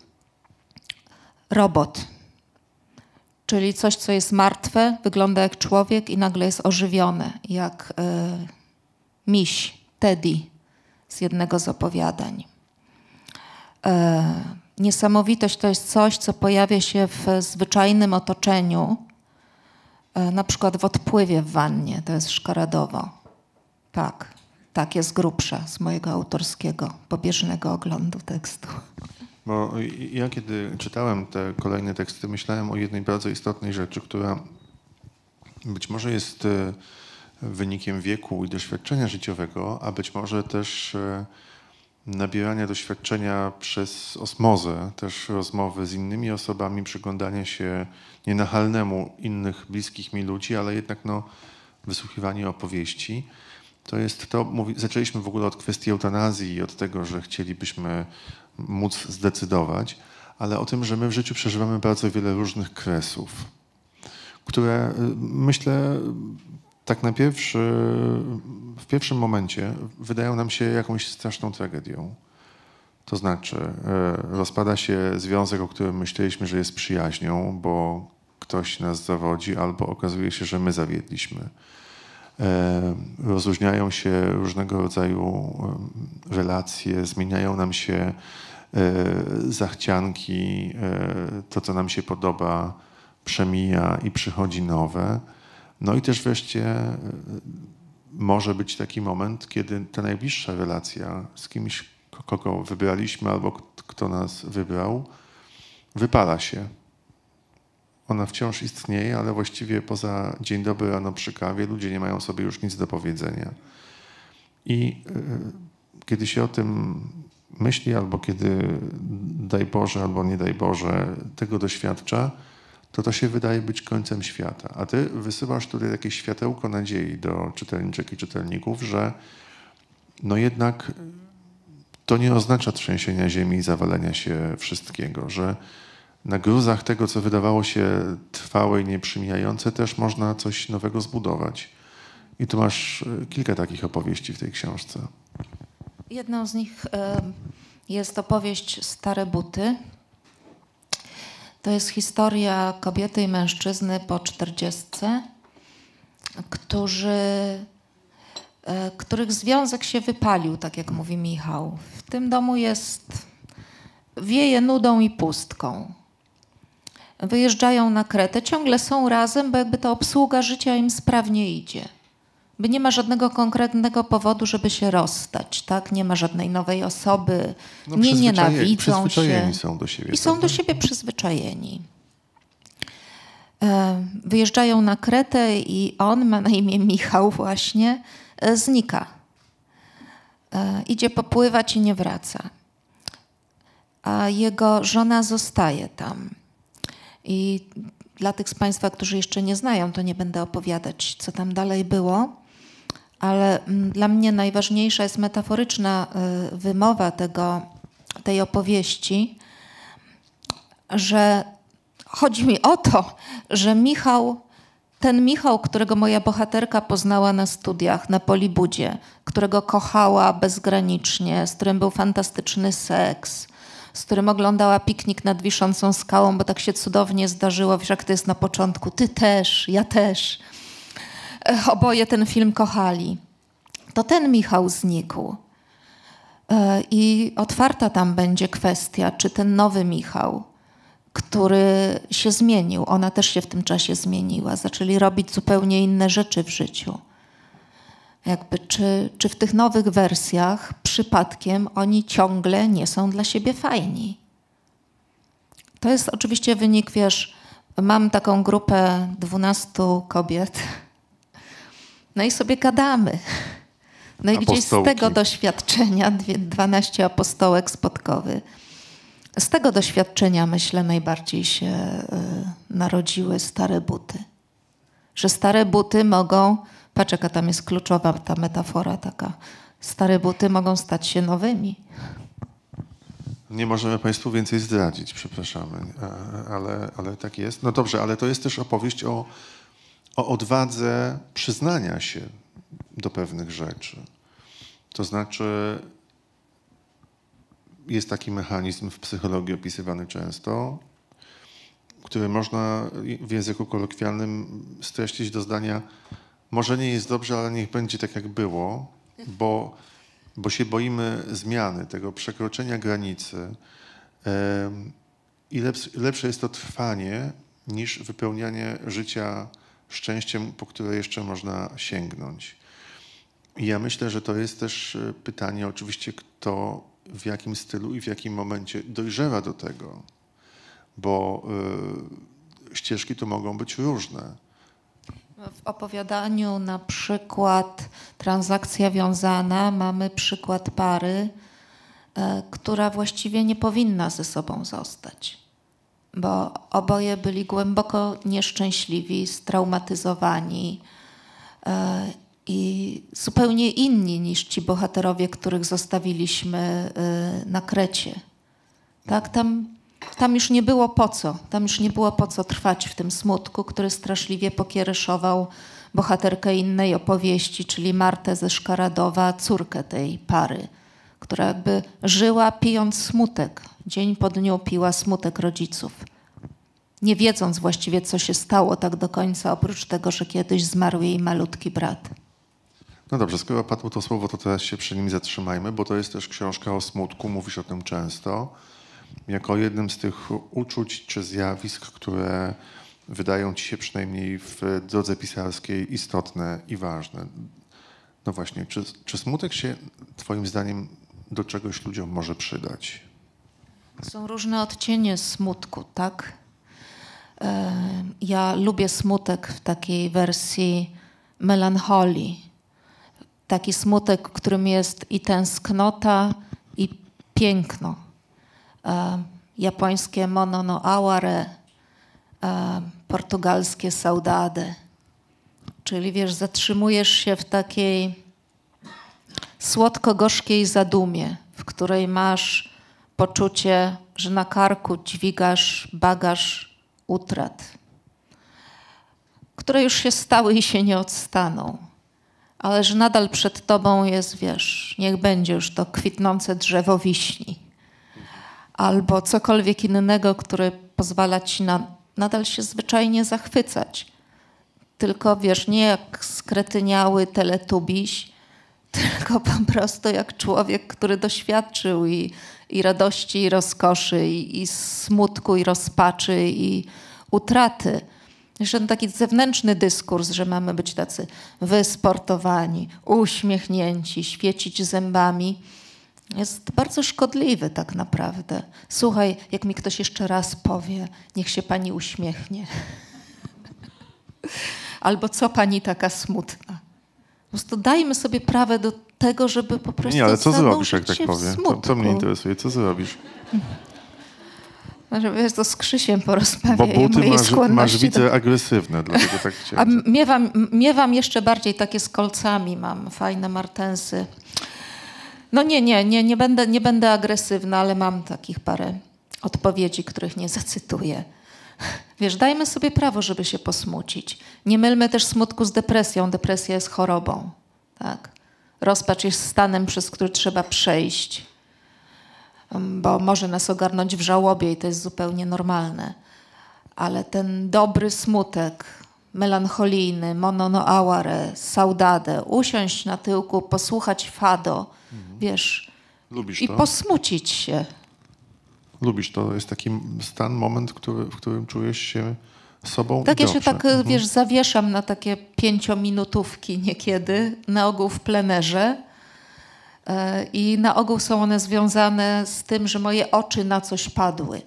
robot, czyli coś, co jest martwe, wygląda jak człowiek i nagle jest ożywione, jak e, miś, Teddy z jednego z opowiadań. E, niesamowitość to jest coś, co pojawia się w zwyczajnym otoczeniu, e, na przykład w odpływie w wannie, to jest szkaradowo. Tak, tak jest grubsza z mojego autorskiego, pobieżnego oglądu tekstu. Bo ja, kiedy czytałem te kolejne teksty, myślałem o jednej bardzo istotnej rzeczy, która być może jest e, wynikiem wieku i doświadczenia życiowego, a być może też e, nabierania doświadczenia przez osmozę, też rozmowy z innymi osobami, przyglądania się nienachalnemu innych bliskich mi ludzi, ale jednak no, wysłuchiwanie opowieści. To jest to, mówi, zaczęliśmy w ogóle od kwestii eutanazji i od tego, że chcielibyśmy móc zdecydować, ale o tym, że my w życiu przeżywamy bardzo wiele różnych kresów, które y, myślę tak na pierwszy, w pierwszym momencie wydają nam się jakąś straszną tragedią. To znaczy, y, rozpada się związek, o którym myśleliśmy, że jest przyjaźnią, bo ktoś nas zawodzi, albo okazuje się, że my zawiedliśmy. E, Rozluźniają się różnego rodzaju em, relacje, zmieniają nam się e, zachcianki, e, to co nam się podoba przemija i przychodzi nowe. No i też wreszcie e, może być taki moment, kiedy ta najbliższa relacja z kimś, ko- kogo wybraliśmy albo kto nas wybrał, wypala się. Ona wciąż istnieje, ale właściwie poza dzień dobry rano przy kawie ludzie nie mają sobie już nic do powiedzenia. I y, kiedy się o tym myśli, albo kiedy daj Boże, albo nie daj Boże, tego doświadcza, to to się wydaje być końcem świata. A ty wysyłasz tutaj jakieś światełko nadziei do czytelniczek i czytelników, że no jednak to nie oznacza trzęsienia ziemi i zawalenia się wszystkiego, że na gruzach tego, co wydawało się trwałe i nieprzymijające, też można coś nowego zbudować. I tu masz e, kilka takich opowieści w tej książce. Jedną z nich e, jest opowieść Stare Buty. To jest historia kobiety i mężczyzny po czterdziestce, e, których związek się wypalił, tak jak mówi Michał. W tym domu jest, wieje nudą i pustką. Wyjeżdżają na Kretę, ciągle są razem, bo jakby ta obsługa życia im sprawnie idzie. By nie ma żadnego konkretnego powodu, żeby się rozstać, tak? Nie ma żadnej nowej osoby, No, nie nienawidzą przyzwyczajeni się. są do siebie, I są do prawda? siebie przyzwyczajeni. E, Wyjeżdżają na Kretę i on, ma na imię Michał właśnie, e, znika. E, Idzie popływać i nie wraca. A jego żona zostaje tam. I dla tych z Państwa, którzy jeszcze nie znają, to nie będę opowiadać, co tam dalej było, ale mm, dla mnie najważniejsza jest metaforyczna y, wymowa tego, tej opowieści, że chodzi mi o to, że Michał, ten Michał, którego moja bohaterka poznała na studiach na Polibudzie, którego kochała bezgranicznie, z którym był fantastyczny seks, z którym oglądała piknik nad wiszącą skałą, bo tak się cudownie zdarzyło, wiesz jak to jest na początku, ty też, ja też. Oboje ten film kochali. To ten Michał znikł. I otwarta tam będzie kwestia, czy ten nowy Michał, który się zmienił, ona też się w tym czasie zmieniła, zaczęli robić zupełnie inne rzeczy w życiu. Jakby, czy, czy w tych nowych wersjach przypadkiem oni ciągle nie są dla siebie fajni? To jest oczywiście wynik, wiesz, mam taką grupę 12 kobiet, no i sobie gadamy. No i gdzieś z tego doświadczenia, dwie- 12 apostołek spotkowy, z tego doświadczenia myślę najbardziej się y, narodziły stare buty. Że stare buty mogą, patrz jaka tam jest kluczowa ta metafora taka, stare buty mogą stać się nowymi. Nie możemy Państwu więcej zdradzić, przepraszamy, e, ale, ale tak jest. No dobrze, ale to jest też opowieść o, o odwadze przyznania się do pewnych rzeczy. To znaczy, jest taki mechanizm w psychologii opisywany często, który można w języku kolokwialnym streścić do zdania może nie jest dobrze, ale niech będzie tak, jak było, bo, bo się boimy zmiany, tego przekroczenia granicy. I lepsze, lepsze jest to trwanie niż wypełnianie życia szczęściem, po które jeszcze można sięgnąć. I ja myślę, że to jest też e, pytanie, oczywiście, kto w jakim stylu i w jakim momencie dojrzewa do tego, bo y, ścieżki tu mogą być różne. W opowiadaniu na przykład transakcja wiązana mamy przykład pary, e, która właściwie nie powinna ze sobą zostać, bo oboje byli głęboko nieszczęśliwi, straumatyzowani e, i zupełnie inni niż ci bohaterowie, których zostawiliśmy e, na Krecie. Tak, tam, tam już nie było po co. Tam już nie było po co trwać w tym smutku, który straszliwie pokiereszował bohaterkę innej opowieści, czyli Martę ze Szkaradowa, córkę tej pary, która jakby żyła pijąc smutek. Dzień po dniu piła smutek rodziców. Nie wiedząc właściwie, co się stało tak do końca, oprócz tego, że kiedyś zmarł jej malutki brat. No dobrze, skoro padło to słowo, to teraz się przy nim zatrzymajmy, bo to jest też książka o smutku, mówisz o tym często, jako jednym z tych uczuć czy zjawisk, które wydają ci się przynajmniej w drodze pisarskiej istotne i ważne. No właśnie, czy, czy smutek się twoim zdaniem do czegoś ludziom może przydać? Są różne odcienie smutku, tak? E, Ja lubię smutek w takiej wersji melancholii. taki smutek, którym jest i tęsknota, i piękno. E, japońskie mono no aware, e, portugalskie saudade. Czyli wiesz, zatrzymujesz się w takiej słodko-gorzkiej zadumie, w której masz poczucie, że na karku dźwigasz bagaż utrat, które już się stały i się nie odstaną, ale że nadal przed tobą jest, wiesz, niech będzie już to kwitnące drzewo wiśni albo cokolwiek innego, które pozwala ci na, nadal się zwyczajnie zachwycać. Tylko wiesz, nie jak skretyniały teletubiś, tylko po prostu jak człowiek, który doświadczył i, i radości, i rozkoszy, i, i smutku, i rozpaczy, i utraty. Jeszcze ten taki zewnętrzny dyskurs, że mamy być tacy wysportowani, uśmiechnięci, świecić zębami, jest bardzo szkodliwy tak naprawdę. Słuchaj, jak mi ktoś jeszcze raz powie, niech się pani uśmiechnie. Albo co pani taka smutna. Po prostu dajmy sobie prawo do tego, żeby po prostu. Nie, ale co zrobisz, jak tak powiem? Smutku. to mnie interesuje, co zrobisz? Może wiesz, to z Krzysiem Bo porozmawiaj o buty masz, masz do- widzę agresywne, dlatego tak A chciałem. m- miewam, miewam jeszcze bardziej takie z kolcami, mam fajne martensy. No nie, nie, nie, nie, będę, nie będę agresywna, ale mam takich parę odpowiedzi, których nie zacytuję. Wiesz, dajmy sobie prawo, żeby się posmucić. Nie mylmy też smutku z depresją. Depresja jest chorobą. Tak? Rozpacz jest stanem, przez który trzeba przejść, um, bo może nas ogarnąć w żałobie i to jest zupełnie normalne. Ale ten dobry smutek, melancholijny, mono no aware, saudade, usiąść na tyłku, posłuchać fado, wiesz, Lubisz i to? posmucić się. Lubisz to? Jest taki stan, moment, który, w którym czujesz się sobą Tak ja się tak, wiesz, zawieszam na takie pięciominutówki niekiedy, na ogół w plenerze. E, I na ogół są one związane z tym, że moje oczy na coś padły.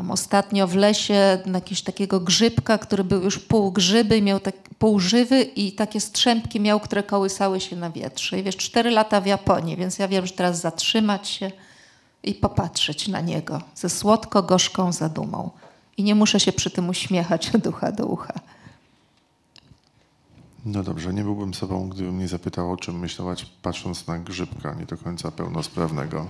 Tam ostatnio w lesie jakiegoś takiego grzybka, który był już pół grzyby, miał tak, pół żywy i takie strzępki miał, które kołysały się na wietrze. I wiesz, cztery lata w Japonii, więc ja wiem, że teraz zatrzymać się i popatrzeć na niego ze słodko-gorzką zadumą. I nie muszę się przy tym uśmiechać od ucha do ucha. No dobrze, nie byłbym sobą, gdybym nie zapytał, o czym myśleć, patrząc na grzybka nie do końca pełnosprawnego.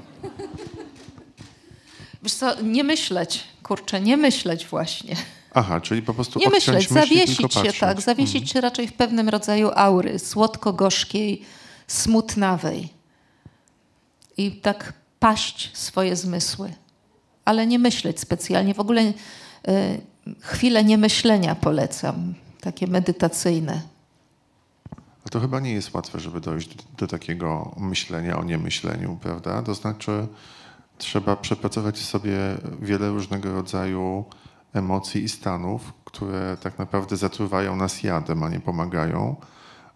Wiesz co, nie myśleć, kurczę, nie myśleć właśnie. Aha, czyli po prostu Nie myśleć, myśli, zawiesić się tak, zawiesić się raczej w pewnym rodzaju aury, słodko-gorzkiej, smutnawej. I tak paść swoje zmysły. Ale nie myśleć specjalnie. W ogóle y, chwile niemyślenia polecam, takie medytacyjne. A to chyba nie jest łatwe, żeby dojść do, do takiego myślenia o niemyśleniu, prawda? To znaczy, trzeba przepracować w sobie wiele różnego rodzaju emocji i stanów, które tak naprawdę zatruwają nas jadem, a nie pomagają,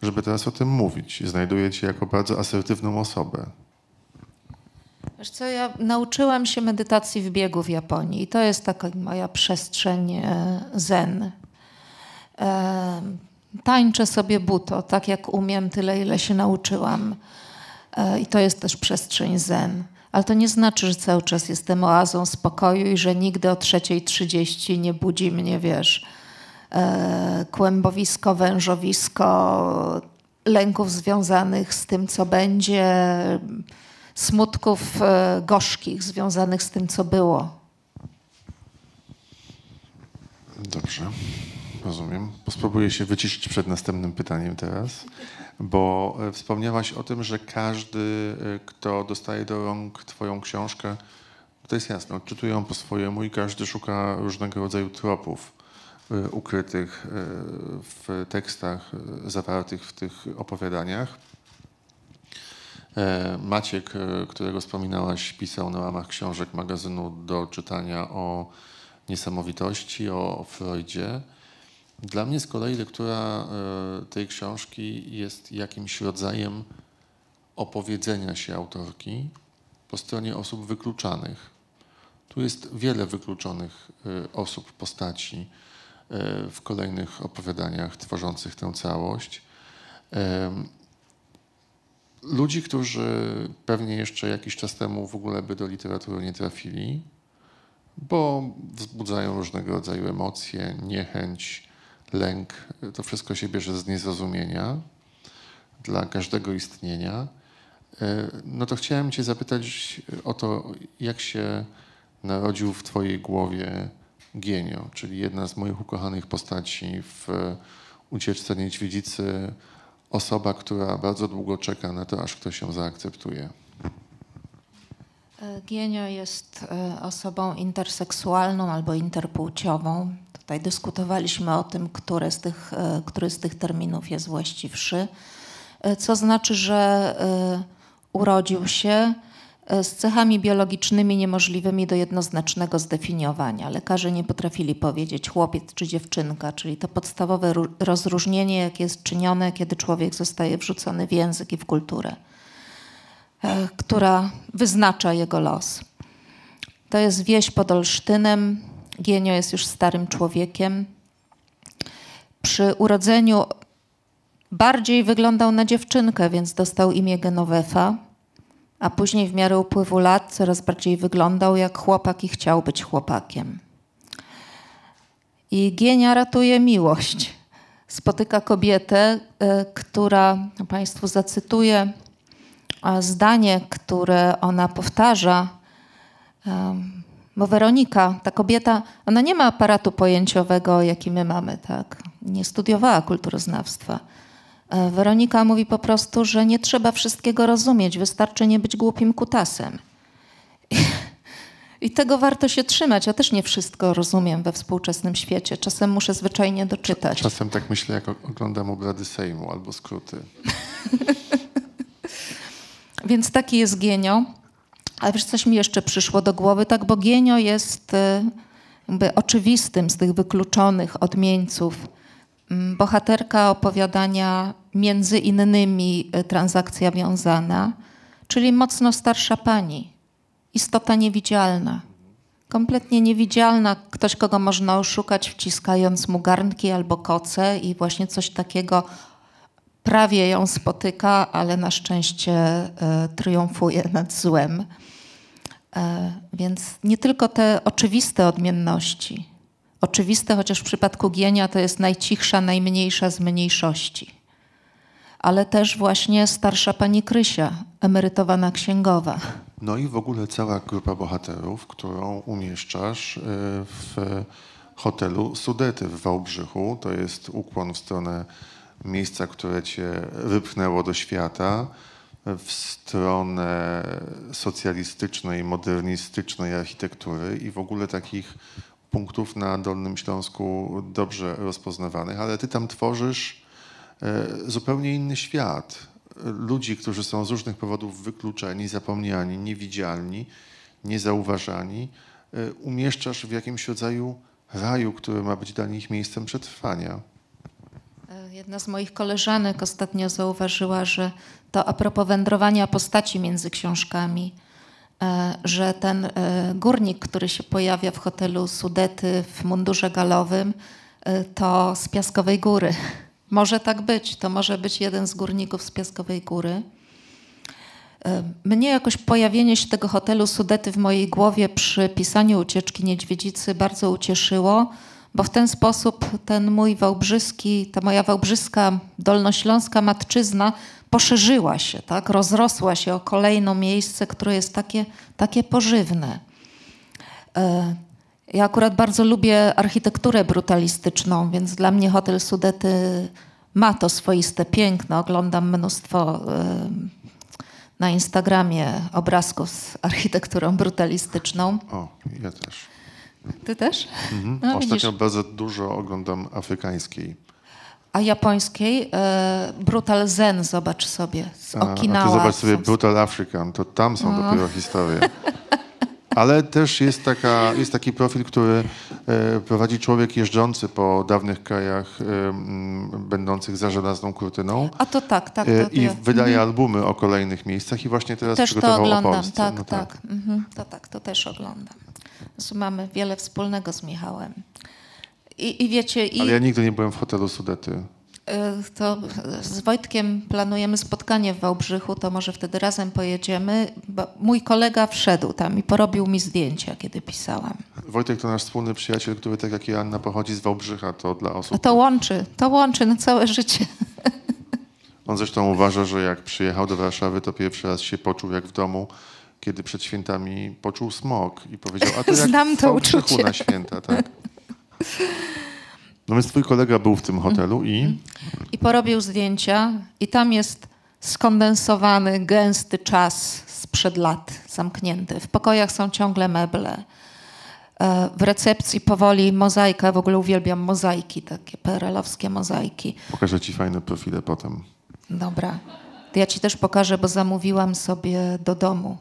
żeby teraz o tym mówić. Znajduję cię jako bardzo asertywną osobę. Wiesz co, ja nauczyłam się medytacji w biegu w Japonii i to jest taka moja przestrzeń e, zen. E, tańczę sobie buto, tak jak umiem, tyle ile się nauczyłam. E, I to jest też przestrzeń zen. Ale to nie znaczy, że cały czas jestem oazą spokoju i że nigdy o 3.30 nie budzi mnie, wiesz, e, kłębowisko, wężowisko, lęków związanych z tym, co będzie, smutków e, gorzkich związanych z tym, co było. Dobrze, rozumiem. Spróbuję się wyciszyć przed następnym pytaniem teraz, bo e, wspomniałaś o tym, że każdy, e, kto dostaje do rąk Twoją książkę, to jest jasne, odczytuje ją po swojemu i każdy szuka różnego rodzaju tropów e, ukrytych w tekstach zawartych w tych opowiadaniach. Maciek, którego wspominałaś, pisał na łamach książek magazynu do czytania o niesamowitości, o Freudzie. Dla mnie z kolei lektura e, tej książki jest jakimś rodzajem opowiedzenia się autorki po stronie osób wykluczanych. Tu jest wiele wykluczonych e, osób, postaci e, w kolejnych opowiadaniach tworzących tę całość. Ludzi, którzy pewnie jeszcze jakiś czas temu w ogóle by do literatury nie trafili, bo wzbudzają różnego rodzaju emocje, niechęć, lęk. To wszystko się bierze z niezrozumienia dla każdego istnienia. E, no to chciałem Cię zapytać o to, jak się narodził w Twojej głowie Genio, czyli jedna z moich ukochanych postaci w Ucieczce Niedźwiedzicy, osoba, która bardzo długo czeka na to, aż ktoś ją zaakceptuje. E, Genio jest e, osobą interseksualną albo interpłciową. Tutaj dyskutowaliśmy o tym, który z tych, który z tych terminów jest właściwszy. Co znaczy, że urodził się e, z cechami biologicznymi niemożliwymi do jednoznacznego zdefiniowania. Lekarze nie potrafili powiedzieć chłopiec czy dziewczynka, czyli to podstawowe rozróżnienie, jakie jest czynione, kiedy człowiek zostaje wrzucony w język i w kulturę, e, która wyznacza jego los. To jest wieś pod Olsztynem. Gienio jest już starym człowiekiem. Przy urodzeniu bardziej wyglądał na dziewczynkę, więc dostał imię Genovefa, a później w miarę upływu lat coraz bardziej wyglądał jak chłopak i chciał być chłopakiem. I Gienia ratuje miłość. Spotyka kobietę, e, która, Państwu zacytuję zdanie, które ona powtarza, bo Weronika, ta kobieta, ona nie ma aparatu pojęciowego, jaki my mamy, tak? Nie studiowała kulturoznawstwa E, Weronika mówi po prostu, że nie trzeba wszystkiego rozumieć, wystarczy nie być głupim kutasem. I tego warto się trzymać. Ja też nie wszystko rozumiem we współczesnym świecie. Czasem muszę zwyczajnie doczytać. Czasem tak myślę, jak oglądam obrady Sejmu albo skróty. Więc taki jest Gienio. Ale wiesz, coś mi jeszcze przyszło do głowy, tak, bo Gienio jest e, jakby oczywistym z tych wykluczonych odmieńców Mm, bohaterka opowiadania między innymi e, transakcja wiązana, czyli mocno starsza pani, istota niewidzialna. Kompletnie niewidzialna, ktoś, kogo można oszukać, wciskając mu garnki albo koce, i właśnie coś takiego prawie ją spotyka, ale na szczęście e, triumfuje nad złem. E, więc nie tylko te oczywiste odmienności, oczywiste, chociaż w przypadku Gienia to jest najcichsza, najmniejsza z mniejszości. Ale też właśnie starsza pani Krysia, emerytowana księgowa. No i w ogóle cała grupa bohaterów, którą umieszczasz e, w hotelu Sudety w Wałbrzychu. To jest ukłon w stronę miejsca, które cię wypchnęło do świata, w stronę socjalistycznej, modernistycznej architektury i w ogóle takich punktów na Dolnym Śląsku dobrze rozpoznawanych, ale ty tam tworzysz e, zupełnie inny świat. Ludzi, którzy są z różnych powodów wykluczeni, zapomniani, niewidzialni, niezauważani, e, umieszczasz w jakimś rodzaju raju, który ma być dla nich miejscem przetrwania. Jedna z moich koleżanek ostatnio zauważyła, że to a propos wędrowania postaci między książkami, E, że ten e, górnik, który się pojawia w hotelu Sudety w mundurze galowym, e, to z Piaskowej Góry. Może tak być, to może być jeden z górników z Piaskowej Góry. Mnie jakoś pojawienie się tego hotelu Sudety w mojej głowie przy pisaniu ucieczki niedźwiedzicy bardzo ucieszyło, bo w ten sposób ten mój wałbrzyski, ta moja wałbrzyska dolnośląska matczyzna poszerzyła się, tak? rozrosła się o kolejne miejsce, które jest takie, takie pożywne. E, ja akurat bardzo lubię architekturę brutalistyczną, więc dla mnie Hotel Sudety ma to swoiste piękno. Oglądam mnóstwo e, na Instagramie obrazków z architekturą brutalistyczną. O, ja też. Ty też? Mhm. No, Ostatnio widzisz. bardzo dużo oglądam afrykańskiej a japońskiej e, Brutal Zen, zobacz sobie, z Okinawa. A, a zobacz sobie Brutal African, to tam są no. dopiero historie. Ale też jest, taka, jest taki profil, który e, prowadzi człowiek jeżdżący po dawnych krajach e, będących za żelazną kurtyną. A to tak, tak. E, to, to I wydaje mhm. albumy o kolejnych miejscach i właśnie teraz też przygotował to oglądam, o Polsce. Tak, no tak. tak. Mhm. To tak, to też oglądam. Mamy wiele wspólnego z Michałem. I, i wiecie... I... Ale ja nigdy nie byłem w hotelu Sudety. Y, to z Wojtkiem planujemy spotkanie w Wałbrzychu, to może wtedy razem pojedziemy. mój kolega wszedł tam i porobił mi zdjęcia, kiedy pisałam. Wojtek to nasz wspólny przyjaciel, który tak jak i Anna pochodzi z Wałbrzycha, to dla osób... A to łączy, to łączy na całe życie. On zresztą uważa, że jak przyjechał do Warszawy, to pierwszy raz się poczuł jak w domu, kiedy przed świętami poczuł smog i powiedział, a to jak Znam to uczucie. na święta, tak? No więc twój kolega był w tym hotelu i... I porobił zdjęcia i tam jest skondensowany, gęsty czas sprzed lat zamknięty. W pokojach są ciągle meble. E, w recepcji powoli mozaika, w ogóle uwielbiam mozaiki, takie PRL-owskie mozaiki. Pokażę ci fajne profile potem. Dobra. Ja ci też pokażę, bo zamówiłam sobie do domu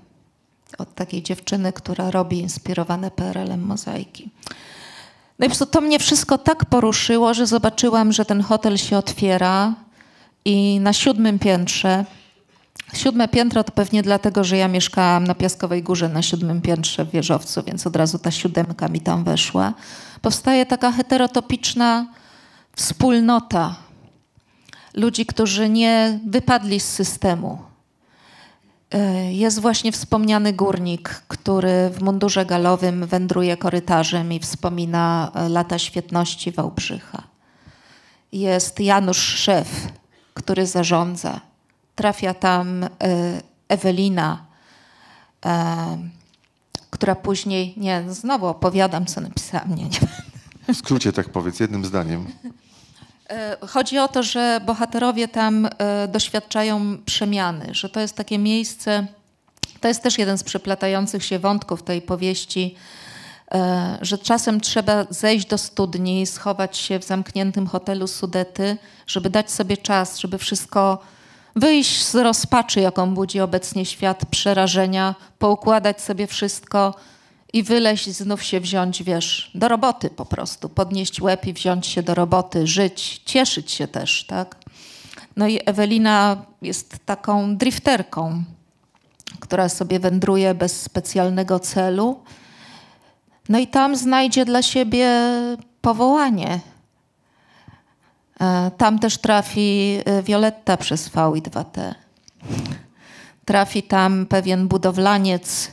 od takiej dziewczyny, która robi inspirowane PRL-em mozaiki. No i po to mnie wszystko tak poruszyło, że zobaczyłam, że ten hotel się otwiera i na siódmym piętrze, siódme piętro to pewnie dlatego, że ja mieszkałam na Piaskowej Górze na siódmym piętrze w wieżowcu, więc od razu ta siódemka mi tam weszła, powstaje taka heterotopiczna wspólnota ludzi, którzy nie wypadli z systemu jest właśnie wspomniany górnik, który w mundurze galowym wędruje korytarzem i wspomina e, lata świetności Wałbrzycha. Jest Janusz Szef, który zarządza. Trafia tam e, Ewelina, która później, nie, znowu opowiadam, co napisałam. Nie, nie. W skrócie tak powiedz, jednym zdaniem. E, chodzi o to, że bohaterowie tam e, doświadczają przemiany, że to jest takie miejsce, to jest też jeden z przeplatających się wątków tej powieści, e, że czasem trzeba zejść do studni, schować się w zamkniętym hotelu Sudety, żeby dać sobie czas, żeby wszystko wyjść z rozpaczy, jaką budzi obecnie świat, przerażenia, poukładać sobie wszystko i wyleźć, znów się wziąć, wiesz, do roboty po prostu, podnieść łeb i wziąć się do roboty, żyć, cieszyć się też, tak? No i Ewelina jest taką drifterką, która sobie wędruje bez specjalnego celu. No i tam znajdzie dla siebie powołanie. E, tam też trafi e, Violetta przez VI2T. Trafi tam pewien budowlaniec,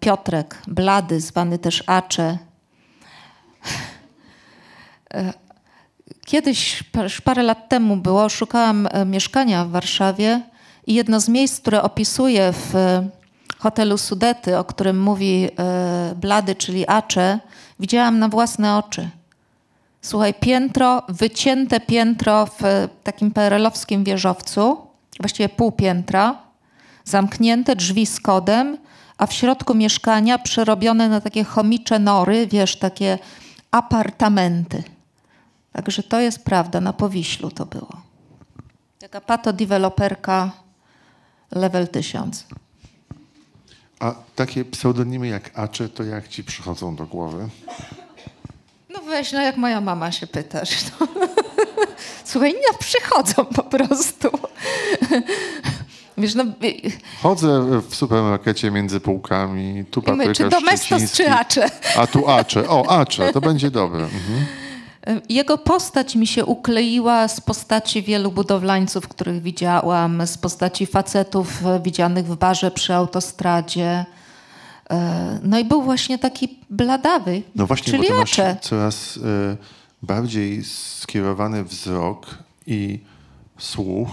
Piotrek, blady, zwany też Acze. E, kiedyś, parę lat temu było, szukałam e, mieszkania w Warszawie i jedno z miejsc, które opisuję w hotelu Sudety, o którym mówi Blady, czyli Acze, widziałam na własne oczy. Słuchaj, piętro, wycięte piętro w takim perelowskim wieżowcu, właściwie pół piętra, zamknięte drzwi z kodem a w środku mieszkania przerobione na takie chomicze nory, wiesz, takie apartamenty. Także to jest prawda, na Powiślu to było. Taka pato-deweloperka level 1000. A takie pseudonimy jak Acze, to jak ci przychodzą do głowy? No weź, no jak moja mama się pytasz. No. Słuchaj, nie przychodzą po prostu. Wiesz, no, Chodzę w supermarkecie między półkami, tu papryka Czy domestos, czy acze. A tu acze. O, acze, to będzie dobre. Mhm. Jego postać mi się ukleiła z postaci wielu budowlańców, których widziałam, z postaci facetów widzianych w barze przy autostradzie. No i był właśnie taki bladawy, No właśnie, czyli bo to acze. coraz y, bardziej skierowany wzrok i słuch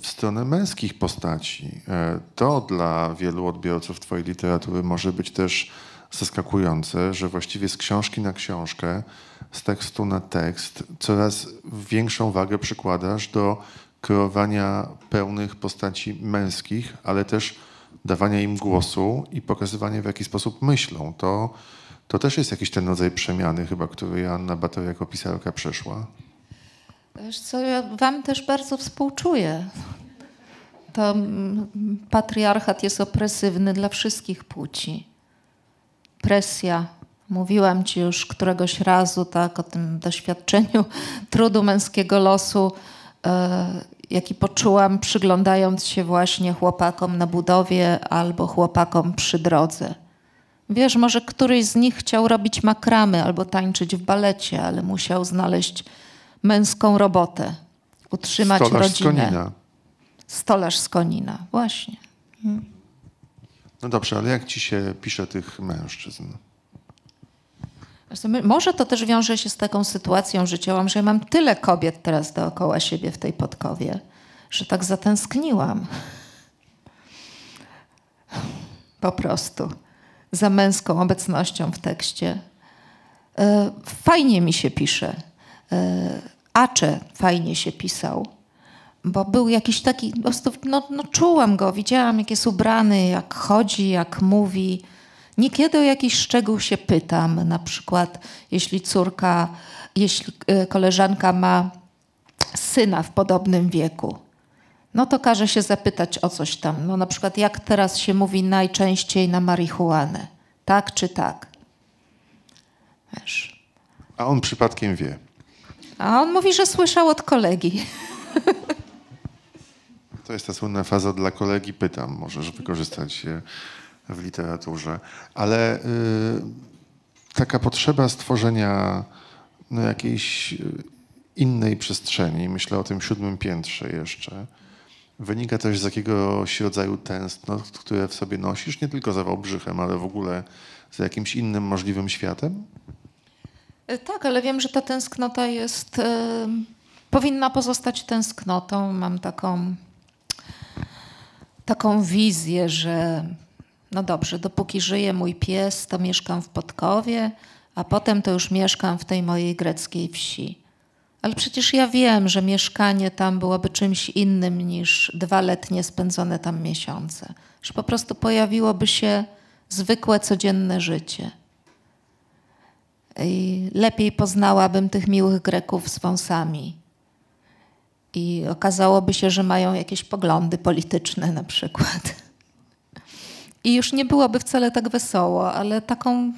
w stronę męskich postaci. E, to dla wielu odbiorców Twojej literatury może być też zaskakujące, że właściwie z książki na książkę, z tekstu na tekst, coraz większą wagę przykładasz do kreowania pełnych postaci męskich, ale też dawania im głosu i pokazywania, w jaki sposób myślą. To, to też jest jakiś ten rodzaj przemiany, chyba, który Joanna Bator jako pisarka przeszła. Wiesz co, ja wam też bardzo współczuję. To mm, patriarchat jest opresywny dla wszystkich płci. Presja. Mówiłam ci już któregoś razu tak o tym doświadczeniu trudu męskiego losu, e, jaki poczułam przyglądając się właśnie chłopakom na budowie albo chłopakom przy drodze. Wiesz, może któryś z nich chciał robić makramy albo tańczyć w balecie, ale musiał znaleźć męską robotę. Utrzymać Stolarz rodzinę. z Konina. Stolarz z Konina, właśnie. No dobrze, ale jak ci się pisze tych mężczyzn? Może to też wiąże się z taką sytuacją życiową, że ja mam tyle kobiet teraz dookoła siebie w tej podkowie, że tak zatęskniłam. Po prostu. Za męską obecnością w tekście. E, Fajnie mi się pisze. Acze fajnie się pisał, bo był jakiś taki, po prostu, no, no czułam go, widziałam jak jest ubrany, jak chodzi, jak mówi. Niekiedy o jakiś szczegół się pytam, na przykład jeśli córka, jeśli e, koleżanka ma syna w podobnym wieku, no to każe się zapytać o coś tam. No na przykład jak teraz się mówi najczęściej na marihuanę, tak czy tak? Wiesz. A on przypadkiem wie. A on mówi, że słyszał od kolegi. To jest ta słynna faza dla kolegi pytam. Możesz wykorzystać je w literaturze. Ale y, taka potrzeba stworzenia no, jakiejś y, innej przestrzeni, myślę o tym siódmym piętrze jeszcze, wynika też z jakiegoś rodzaju tęsknot, które w sobie nosisz, nie tylko za Wałbrzychem, ale w ogóle za jakimś innym możliwym światem? E, Tak, ale wiem, że ta tęsknota jest, e, powinna pozostać tęsknotą. Mam taką, taką wizję, że no dobrze, dopóki żyje mój pies, to mieszkam w Podkowie, a potem to już mieszkam w tej mojej greckiej wsi. Ale przecież ja wiem, że mieszkanie tam byłoby czymś innym niż dwa letnie spędzone tam miesiące. Że po prostu pojawiłoby się zwykłe, codzienne życie. Lepiej poznałabym tych miłych Greków z wąsami. I okazałoby się, że mają jakieś poglądy polityczne na przykład. I już nie byłoby wcale tak wesoło, ale taką.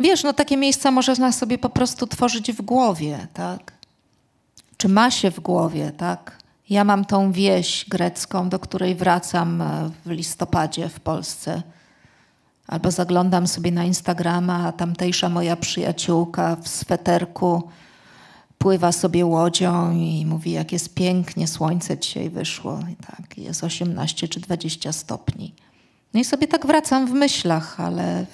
Wiesz, no takie miejsca można sobie po prostu tworzyć w głowie, tak? Czy ma się w głowie, tak? Ja mam tą wieś grecką, do której wracam e, w listopadzie w Polsce. Albo zaglądam sobie na Instagrama, a tamtejsza moja przyjaciółka w sweterku pływa sobie łodzią i mówi, jak jest pięknie, słońce dzisiaj wyszło. I tak, jest 18 czy 20 stopni. No i sobie tak wracam w myślach, ale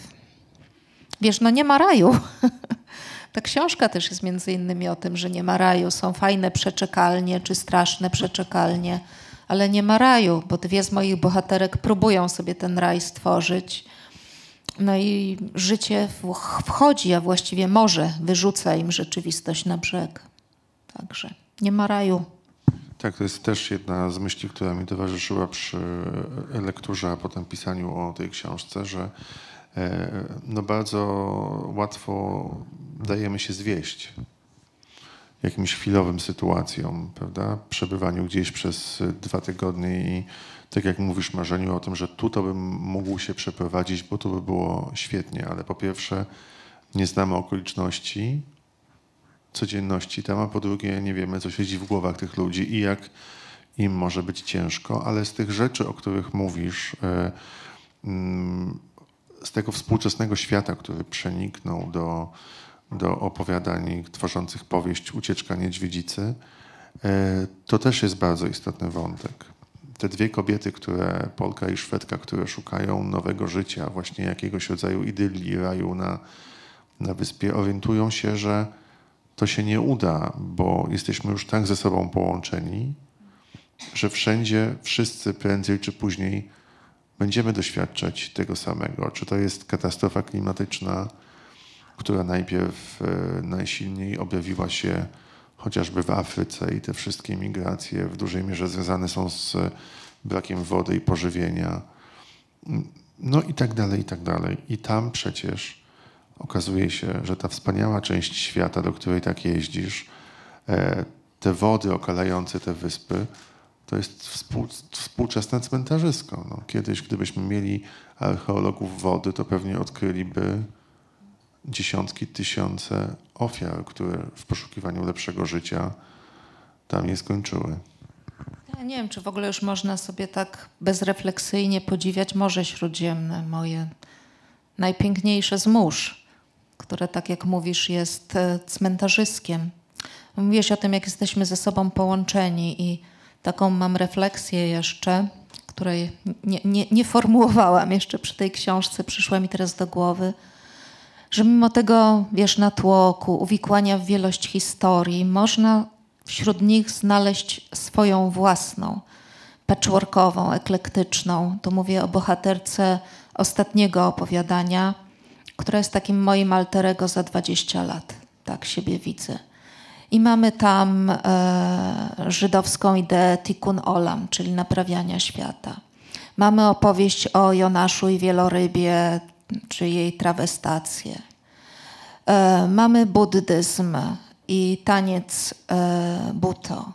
wiesz, no nie ma raju. Ta książka też jest między innymi o tym, że nie ma raju. Są fajne przeczekalnie czy straszne przeczekalnie, ale nie ma raju, bo dwie z moich bohaterek próbują sobie ten raj stworzyć. No i życie wchodzi, a właściwie może wyrzuca im rzeczywistość na brzeg. Także nie ma raju. Tak, to jest też jedna z myśli, która mi towarzyszyła przy lekturze, a potem pisaniu o tej książce, że e, no bardzo łatwo dajemy się zwieść jakimś chwilowym sytuacjom, prawda? Przebywaniu gdzieś przez dwa tygodnie i tak jak mówisz Marzeniu o tym, że tu to bym mógł się przeprowadzić, bo to by było świetnie, ale po pierwsze nie znamy okoliczności, codzienności tam, a po drugie nie wiemy, co siedzi w głowach tych ludzi i jak im może być ciężko, ale z tych rzeczy, o których mówisz, e, mm, z tego współczesnego świata, który przeniknął do, do opowiadań tworzących powieść Ucieczka Niedźwiedzicy, e, to też jest bardzo istotny wątek. Te dwie kobiety, które, Polka i Szwedka, które szukają nowego życia, właśnie jakiegoś rodzaju idylii, raju na, na wyspie, orientują się, że to się nie uda, bo jesteśmy już tak ze sobą połączeni, że wszędzie, wszyscy prędzej czy później będziemy doświadczać tego samego. Czy to jest katastrofa klimatyczna, która najpierw e, najsilniej objawiła się chociażby w Afryce i te wszystkie migracje w dużej mierze związane są z brakiem wody i pożywienia. No i tak dalej, i tak dalej. I tam przecież okazuje się, że ta wspaniała część świata, do której tak jeździsz, e, te wody okalające te wyspy, to jest współ, współczesne cmentarzysko. No, kiedyś, gdybyśmy mieli archeologów wody, to pewnie odkryliby dziesiątki, tysiące ofiar, które w poszukiwaniu lepszego życia tam je skończyły. Ja nie wiem, czy w ogóle już można sobie tak bezrefleksyjnie podziwiać Morze Śródziemne, moje najpiękniejsze z mórz, które, tak jak mówisz, jest e, cmentarzyskiem. Mówiłeś o tym, jak jesteśmy ze sobą połączeni i taką mam refleksję jeszcze, której nie, nie, nie formułowałam jeszcze przy tej książce, przyszła mi teraz do głowy, że mimo tego, wiesz, natłoku, uwikłania w wielość historii, można wśród nich znaleźć swoją własną, patchworkową, eklektyczną. Tu mówię o bohaterce ostatniego opowiadania, która jest takim moim alterego za 20 lat. Tak siebie widzę. I mamy tam e, żydowską ideę tikkun olam, czyli naprawiania świata. Mamy opowieść o Jonaszu i wielorybie, czy jej trawestację. E, mamy buddyzm i taniec e, buto.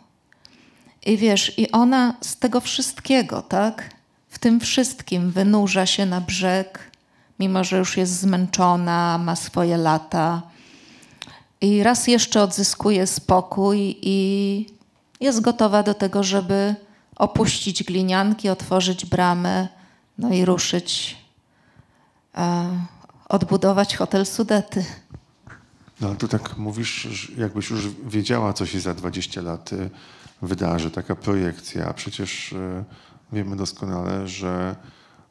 I wiesz, i ona z tego wszystkiego, tak? W tym wszystkim wynurza się na brzeg, mimo że już jest zmęczona, ma swoje lata. I raz jeszcze odzyskuje spokój i jest gotowa do tego, żeby opuścić glinianki, otworzyć bramę, no i ruszyć, odbudować hotel Sudety. No ale tu tak mówisz, jakbyś już wiedziała, co się za 20 lat y, wydarzy, taka projekcja, a przecież y, wiemy doskonale, że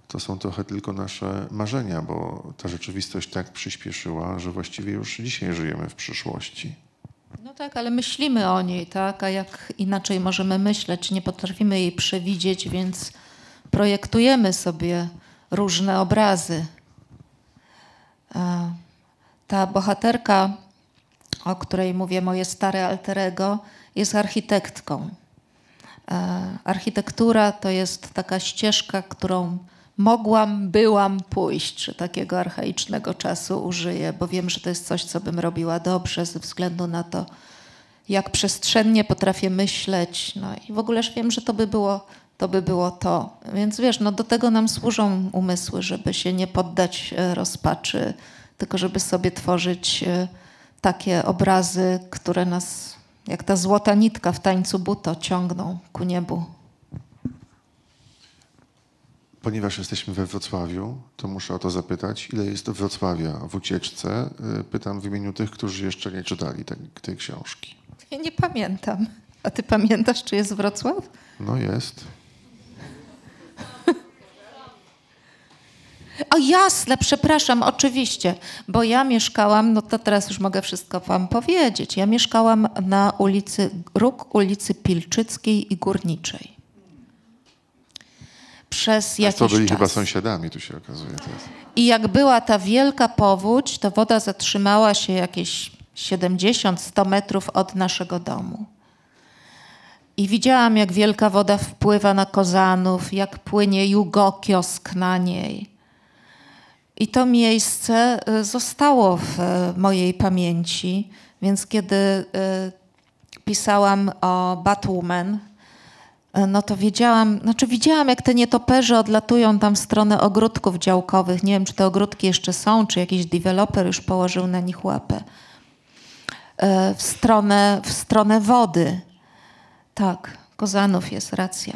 to są trochę tylko nasze marzenia, bo ta rzeczywistość tak przyspieszyła, że właściwie już dzisiaj żyjemy w przyszłości. No tak, ale myślimy o niej, tak? A jak inaczej możemy myśleć? Nie potrafimy jej przewidzieć, więc projektujemy sobie różne obrazy. Ta bohaterka, o której mówię, moje stare alterego, jest architektką. Architektura to jest taka ścieżka, którą mogłam, byłam pójść, czy takiego archaicznego czasu użyję, bo wiem, że to jest coś, co bym robiła dobrze ze względu na to, jak przestrzennie potrafię myśleć. No i w ogóle wiem, że to by było to. By było to. Więc wiesz, no do tego nam służą umysły, żeby się nie poddać e, rozpaczy, tylko żeby sobie tworzyć e, takie obrazy, które nas, jak ta złota nitka w tańcu buto, ciągną ku niebu. Ponieważ jesteśmy we Wrocławiu, to muszę o to zapytać, ile jest Wrocławia w ucieczce? Y, pytam w imieniu tych, którzy jeszcze nie czytali tej, tej książki. Ja nie pamiętam. A ty pamiętasz, czy jest Wrocław? No jest. O jasne, przepraszam, oczywiście, bo ja mieszkałam, no to teraz już mogę wszystko wam powiedzieć. Ja mieszkałam na ulicy, róg ulicy Pilczyckiej i Górniczej przez jakiś czas. to byli czas. chyba sąsiadami, tu się okazuje teraz. I jak była ta wielka powódź, to woda zatrzymała się jakieś 70-100 metrów od naszego domu. I widziałam, jak wielka woda wpływa na Kozanów, jak płynie Jugokiosk na niej. I to miejsce y, zostało w y, mojej pamięci, więc kiedy y, pisałam o Batwoman, no to wiedziałam, znaczy widziałam, jak te nietoperze odlatują tam w stronę ogródków działkowych. Nie wiem, czy te ogródki jeszcze są, czy jakiś deweloper już położył na nich łapę. W stronę, w stronę wody. Tak, Kozanów jest racja.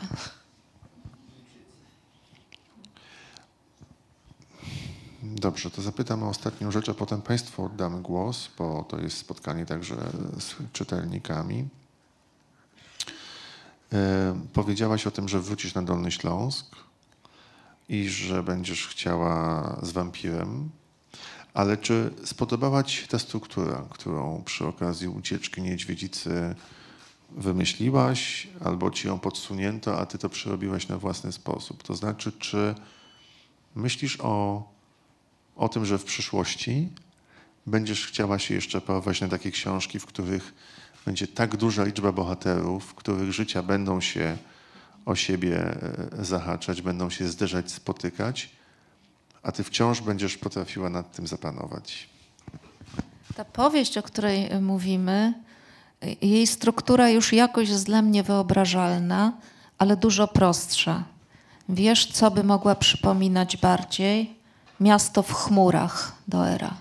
Dobrze, to zapytam o ostatnią rzecz, a potem Państwu oddamy głos, bo to jest spotkanie także z czytelnikami. E, powiedziałaś o tym, że wrócisz na Dolny Śląsk i że będziesz chciała z wampirem, ale czy spodobała Ci się ta struktura, którą przy okazji ucieczki niedźwiedzicy wymyśliłaś, albo Ci ją podsunięto, a Ty to przerobiłaś na własny sposób? To znaczy, czy myślisz o, o tym, że w przyszłości będziesz chciała się jeszcze powołać na takie książki, w których będzie tak duża liczba bohaterów, których życia będą się o siebie e, zahaczać, będą się zderzać, spotykać, a ty wciąż będziesz potrafiła nad tym zapanować. Ta powieść, o której e, mówimy, e, jej struktura już jakoś jest dla mnie wyobrażalna, ale dużo prostsza. Wiesz, co by mogła przypominać bardziej? Miasto w chmurach Doera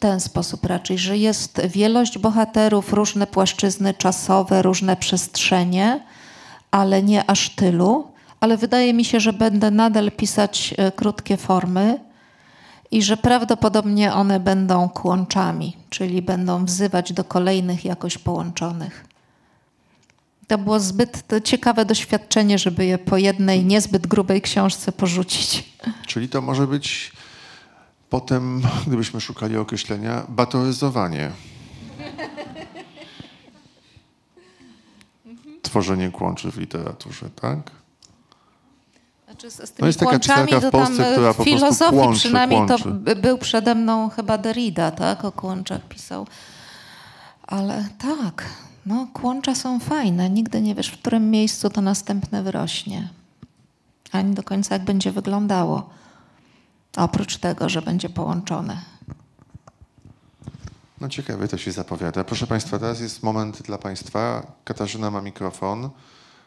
ten sposób raczej, że jest wielość bohaterów, różne płaszczyzny czasowe, różne przestrzenie, ale nie aż tylu. Ale wydaje mi się, że będę nadal pisać e, krótkie formy i że prawdopodobnie one będą kłączami, czyli będą wzywać do kolejnych jakoś połączonych. To było zbyt ciekawe doświadczenie, żeby je po jednej niezbyt grubej książce porzucić. Czyli to może być potem, gdybyśmy szukali określenia, batoryzowanie. Tworzenie kłączy w literaturze, tak? Znaczy z, z tymi no jest taka kłączami, w Polsce, tam która po filozofii kłączy, przynajmniej kłączy. to był przede mną chyba Derrida, tak? O kłączach pisał. Ale tak, no kłącza są fajne. Nigdy nie wiesz, w którym miejscu to następne wyrośnie. Ani do końca jak będzie wyglądało. Oprócz tego, że będzie połączone. No ciekawe to się zapowiada. Proszę Państwa, teraz jest moment dla Państwa. Katarzyna ma mikrofon.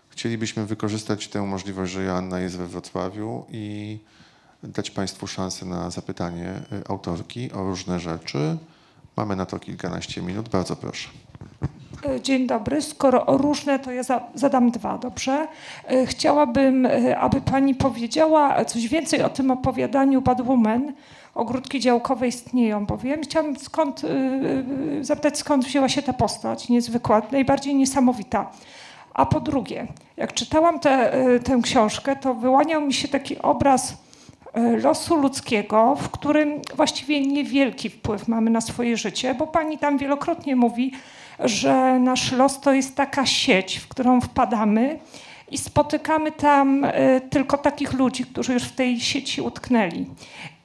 Chcielibyśmy wykorzystać tę możliwość, że Joanna jest we Wrocławiu i dać Państwu szansę na zapytanie y, autorki o różne rzeczy. Mamy na to kilkanaście minut. Bardzo proszę. E, dzień dobry. Skoro o różne, to ja zadam dwa, dobrze? E, chciałabym, e, aby Pani powiedziała coś więcej o tym opowiadaniu Bad Woman. Ogródki działkowe istnieją, bowiem chciałabym skąd, zapytać, skąd wzięła się ta postać niezwykła, najbardziej niesamowita. A po drugie, jak czytałam te, tę książkę, to wyłaniał mi się taki obraz losu ludzkiego, w którym właściwie niewielki wpływ mamy na swoje życie, bo pani tam wielokrotnie mówi, że nasz los to jest taka sieć, w którą wpadamy i spotykamy tam e, tylko takich ludzi, którzy już w tej sieci utknęli.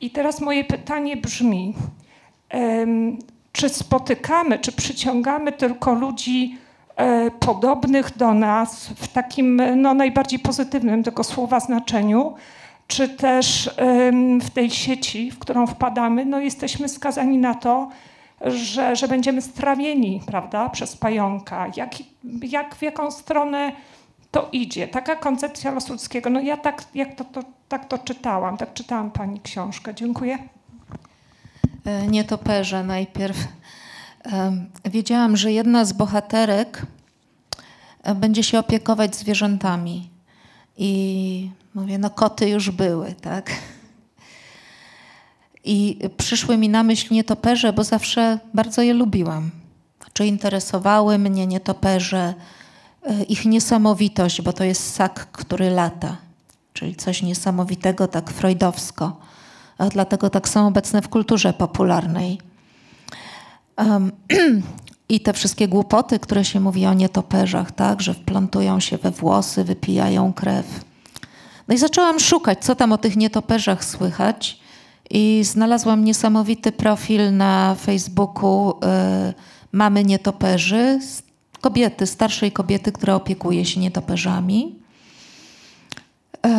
I teraz moje pytanie brzmi, czy spotykamy, czy przyciągamy tylko ludzi e, podobnych do nas w takim no, najbardziej pozytywnym tego słowa znaczeniu, czy też w tej sieci, w którą wpadamy, no, jesteśmy skazani na to, że, że będziemy strawieni prawda, przez pająka. Jak, jak, w jaką stronę to idzie? Taka koncepcja losu ludzkiego. No ja tak, jak to, to, tak to czytałam, tak czytałam pani książkę. Dziękuję. E, nietoperze najpierw. Wiedziałam, że jedna z bohaterek e, będzie się opiekować zwierzętami. I mówię, no koty już były, tak? I przyszły mi na myśl nietoperze, bo zawsze bardzo je lubiłam. Czy interesowały mnie nietoperze, e, ich niesamowitość, bo to jest sak, który lata, czyli coś niesamowitego, tak freudowsko. A dlatego tak są obecne w kulturze popularnej. Um, I te wszystkie głupoty, które się mówi o nietoperzach, tak, że wplątują się we włosy, wypijają krew. No i zaczęłam szukać, co tam o tych nietoperzach słychać. I znalazłam niesamowity profil na Facebooku y, Mamy Nietoperzy, kobiety, starszej kobiety, która opiekuje się nietoperzami. Y,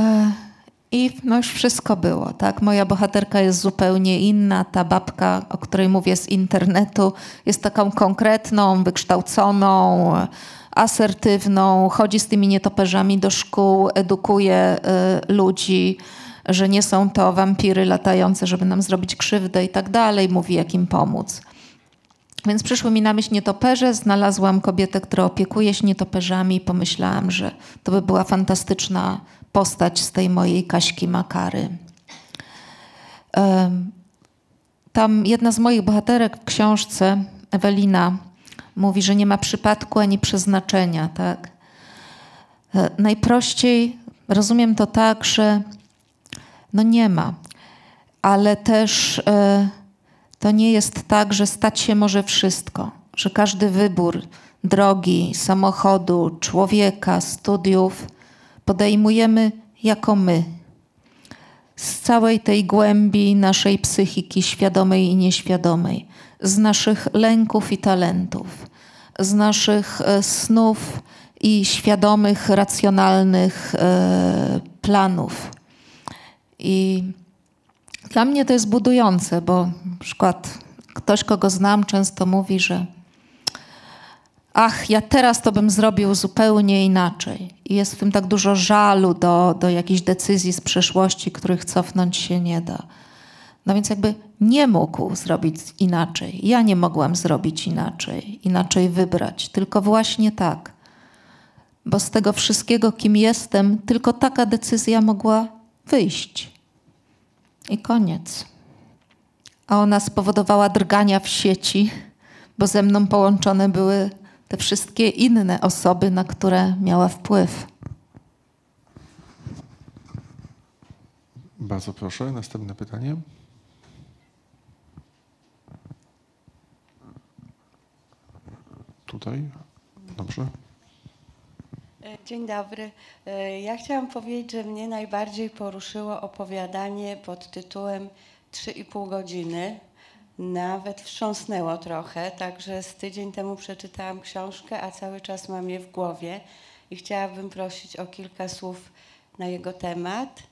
I no już wszystko było, tak? Moja bohaterka jest zupełnie inna. Ta babka, o której mówię z internetu, jest taką konkretną, wykształconą, asertywną, chodzi z tymi nietoperzami do szkół, edukuje y, ludzi że nie są to wampiry latające, żeby nam zrobić krzywdę i tak dalej, mówi jak im pomóc. Więc przyszły mi na myśl nietoperze, znalazłam kobietę, która opiekuje się nietoperzami i pomyślałam, że to by była fantastyczna postać z tej mojej Kaśki Makary. Tam jedna z moich bohaterek w książce, Ewelina, mówi, że nie ma przypadku ani przeznaczenia. Tak? E, najprościej rozumiem to tak, że no nie ma. Ale też e, to nie jest tak, że stać się może wszystko, że każdy wybór drogi, samochodu, człowieka, studiów podejmujemy jako my. Z całej tej głębi naszej psychiki, świadomej i nieświadomej, z naszych lęków i talentów, z naszych e, snów i świadomych, racjonalnych e, planów i dla mnie to jest budujące, bo na przykład ktoś, kogo znam, często mówi, że ach, ja teraz to bym zrobił zupełnie inaczej. I jest w tym tak dużo żalu do, do jakichś decyzji z przeszłości, których cofnąć się nie da. No więc jakby nie mógł zrobić inaczej. Ja nie mogłam zrobić inaczej, inaczej wybrać, tylko właśnie tak. Bo z tego wszystkiego, kim jestem, tylko taka decyzja mogła wyjść. I koniec. a ona spowodowała drgania w sieci, bo ze mną połączone były te wszystkie inne osoby, na które miała wpływ. Bardzo proszę, następne pytanie. Tutaj, dobrze. Dzień dobry. E, Ja chciałam powiedzieć, że mnie najbardziej poruszyło opowiadanie pod tytułem Trzy i pół godziny. Nawet wstrząsnęło trochę, także z tydzień temu przeczytałam książkę, a cały czas mam je w głowie i chciałabym prosić o kilka słów na jego temat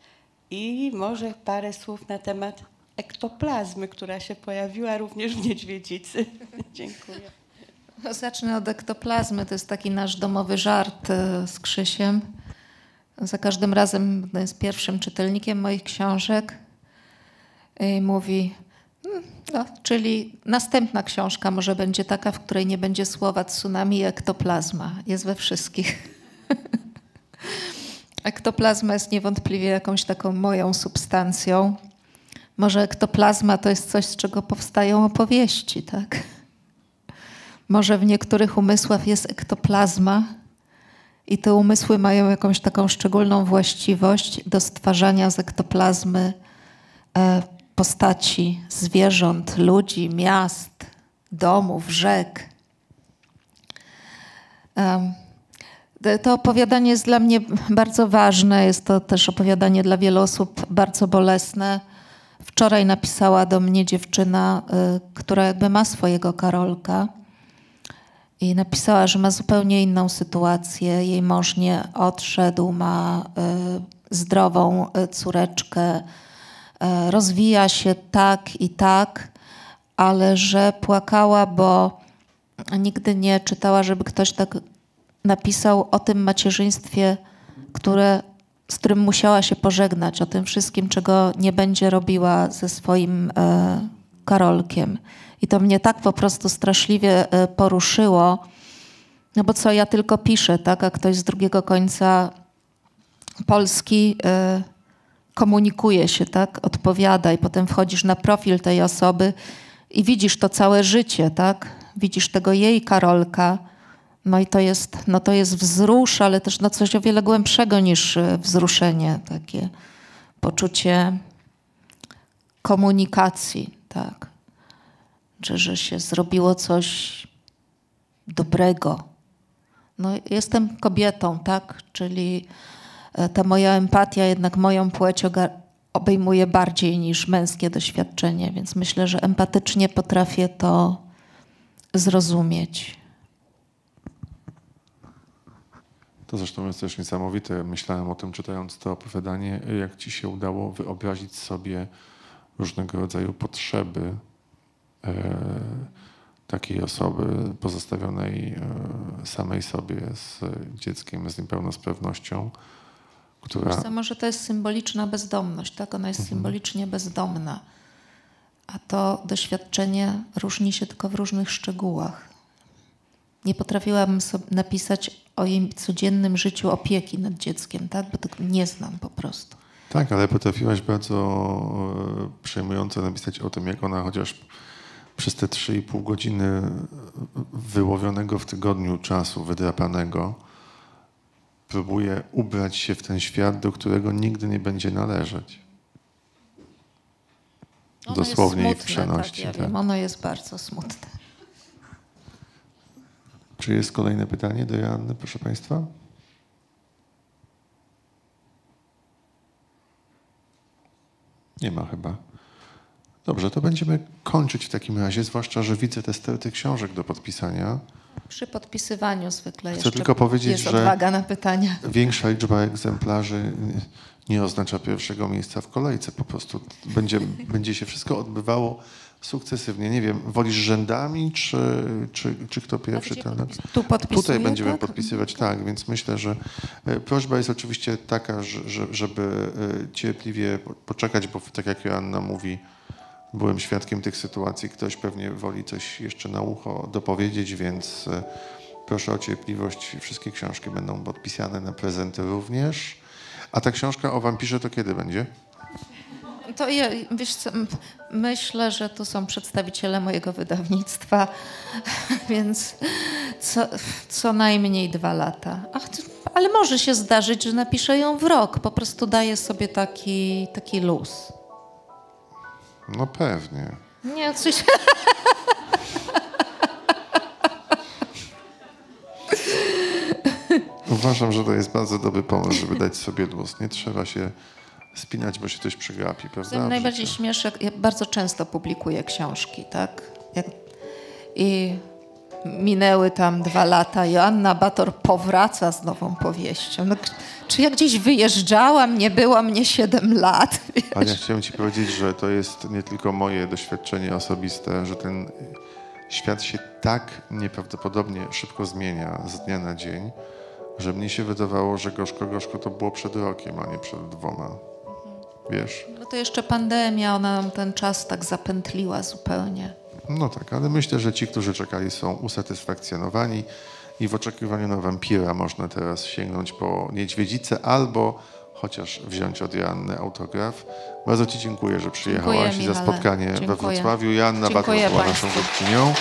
i może parę słów na temat ektoplazmy, która się pojawiła również w niedźwiedzicy. Dziękuję. Zacznę od ektoplazmy. To jest taki nasz domowy żart e, z Krzysiem. Za każdym razem no, jest pierwszym czytelnikiem moich książek i mówi, "Mm, no, czyli następna książka może będzie taka, w której nie będzie słowa tsunami i ektoplazma. Jest we wszystkich. Ektoplazma jest niewątpliwie jakąś taką moją substancją. Może ektoplazma to jest coś, z czego powstają opowieści, tak? Może w niektórych umysłach jest ektoplazma i te umysły mają jakąś taką szczególną właściwość do stwarzania z ektoplazmy e, postaci zwierząt, ludzi, miast, domów, rzek. To opowiadanie jest dla mnie bardzo ważne. Jest to też opowiadanie dla wielu osób bardzo bolesne. Wczoraj napisała do mnie dziewczyna, y, która jakby ma swojego Karolka. I napisała, że ma zupełnie inną sytuację. Jej mąż nie odszedł, ma y, zdrową y, córeczkę, y, rozwija się tak i tak, ale że płakała, bo nigdy nie czytała, żeby ktoś tak napisał o tym macierzyństwie, które, z którym musiała się pożegnać, o tym wszystkim, czego nie będzie robiła ze swoim Karolkiem. I to mnie tak po prostu straszliwie e, poruszyło, no bo co ja tylko piszę, tak, a ktoś z drugiego końca Polski e, komunikuje się, tak, odpowiada i potem wchodzisz na profil tej osoby i widzisz to całe życie, tak, widzisz tego jej Karolka, no i to jest, no to jest wzrusz, ale też no coś o wiele głębszego niż e, wzruszenie, takie poczucie komunikacji, tak. Że, że się zrobiło coś dobrego. No, jestem kobietą, tak, czyli e, ta moja empatia jednak moją płeć obejmuje bardziej niż męskie doświadczenie, więc myślę, że empatycznie potrafię to zrozumieć. To zresztą jest też niesamowite. Myślałem o tym, czytając to opowiadanie, jak ci się udało wyobrazić sobie różnego rodzaju potrzeby takiej osoby pozostawionej e, samej sobie z dzieckiem z niepełnosprawnością, która. Wiesz co, może to jest symboliczna bezdomność, tak? Ona jest symbolicznie bezdomna. A to doświadczenie różni się tylko w różnych szczegółach. Nie potrafiłabym sobie napisać o jej codziennym życiu opieki nad dzieckiem, tak? Bo tego nie znam po prostu. Tak, ale potrafiłaś bardzo e, przejmująco napisać o tym, jak ona chociaż przez te 3,5 godziny wyłowionego w tygodniu czasu, wydrapanego, próbuje ubrać się w ten świat, do którego nigdy nie będzie należeć. Ono Dosłownie i w smutne, przeności. Tak, ja tak. ono jest bardzo smutne. Czy jest kolejne pytanie do Joanny, proszę Państwa? Nie ma chyba. Dobrze, to będziemy kończyć w takim razie, zwłaszcza, że widzę te sterty książek do podpisania. Przy podpisywaniu zwykle Chcę tylko powiedzieć, jest że- odwaga na pytania. Większa liczba egzemplarzy nie oznacza pierwszego miejsca w kolejce. Po prostu będzie, będzie się wszystko odbywało sukcesywnie. Nie wiem, wolisz rzędami, czy, czy, czy kto pierwszy ten... tu Tutaj będziemy tak? podpisywać, tak, więc myślę, że e, prośba jest oczywiście taka, że, że- żeby e, cierpliwie po- poczekać, bo tak jak Joanna mówi, byłem świadkiem tych sytuacji, ktoś pewnie woli coś jeszcze na ucho dopowiedzieć, więc e, proszę o cierpliwość. Wszystkie książki będą podpisane na prezenty również. A ta książka o wampirze to kiedy będzie? To ja, wiesz co, myślę, że tu są przedstawiciele mojego wydawnictwa, więc co, co najmniej dwa lata. Ach, ale może się zdarzyć, że napiszę ją w rok. Po prostu daję sobie taki, taki luz. No pewnie. Nie, coś... Uważam, że to jest bardzo dobry pomysł, żeby dać sobie luz. Nie trzeba się spinać, bo się coś przegapi, prawda? Najbardziej śmieszy, ja bardzo często publikuję książki, tak? Jak, I minęły tam dwa lata, Joanna Bator powraca z nową powieścią. No, czy ja gdzieś wyjeżdżałam, nie było mnie 7 lat? Ale ja chciałem ci powiedzieć, że to jest nie tylko moje doświadczenie osobiste, że ten świat się tak nieprawdopodobnie szybko zmienia z dnia na dzień, że mnie się wydawało, że gorzko, gorzko to było przed rokiem, a nie przed dwoma. Wiesz? No to jeszcze pandemia, ona nam ten czas tak zapętliła zupełnie. No tak, ale myślę, że ci, którzy czekali, są usatysfakcjonowani i w oczekiwaniu na wampira można teraz sięgnąć po niedźwiedzicę albo chociaż wziąć od Joanny autograf. Bardzo Ci dziękuję, że przyjechałaś Dziękuję, i za spotkanie we Dziękuję. Wrocławiu. Joanna Dziękuję była naszą gościnią.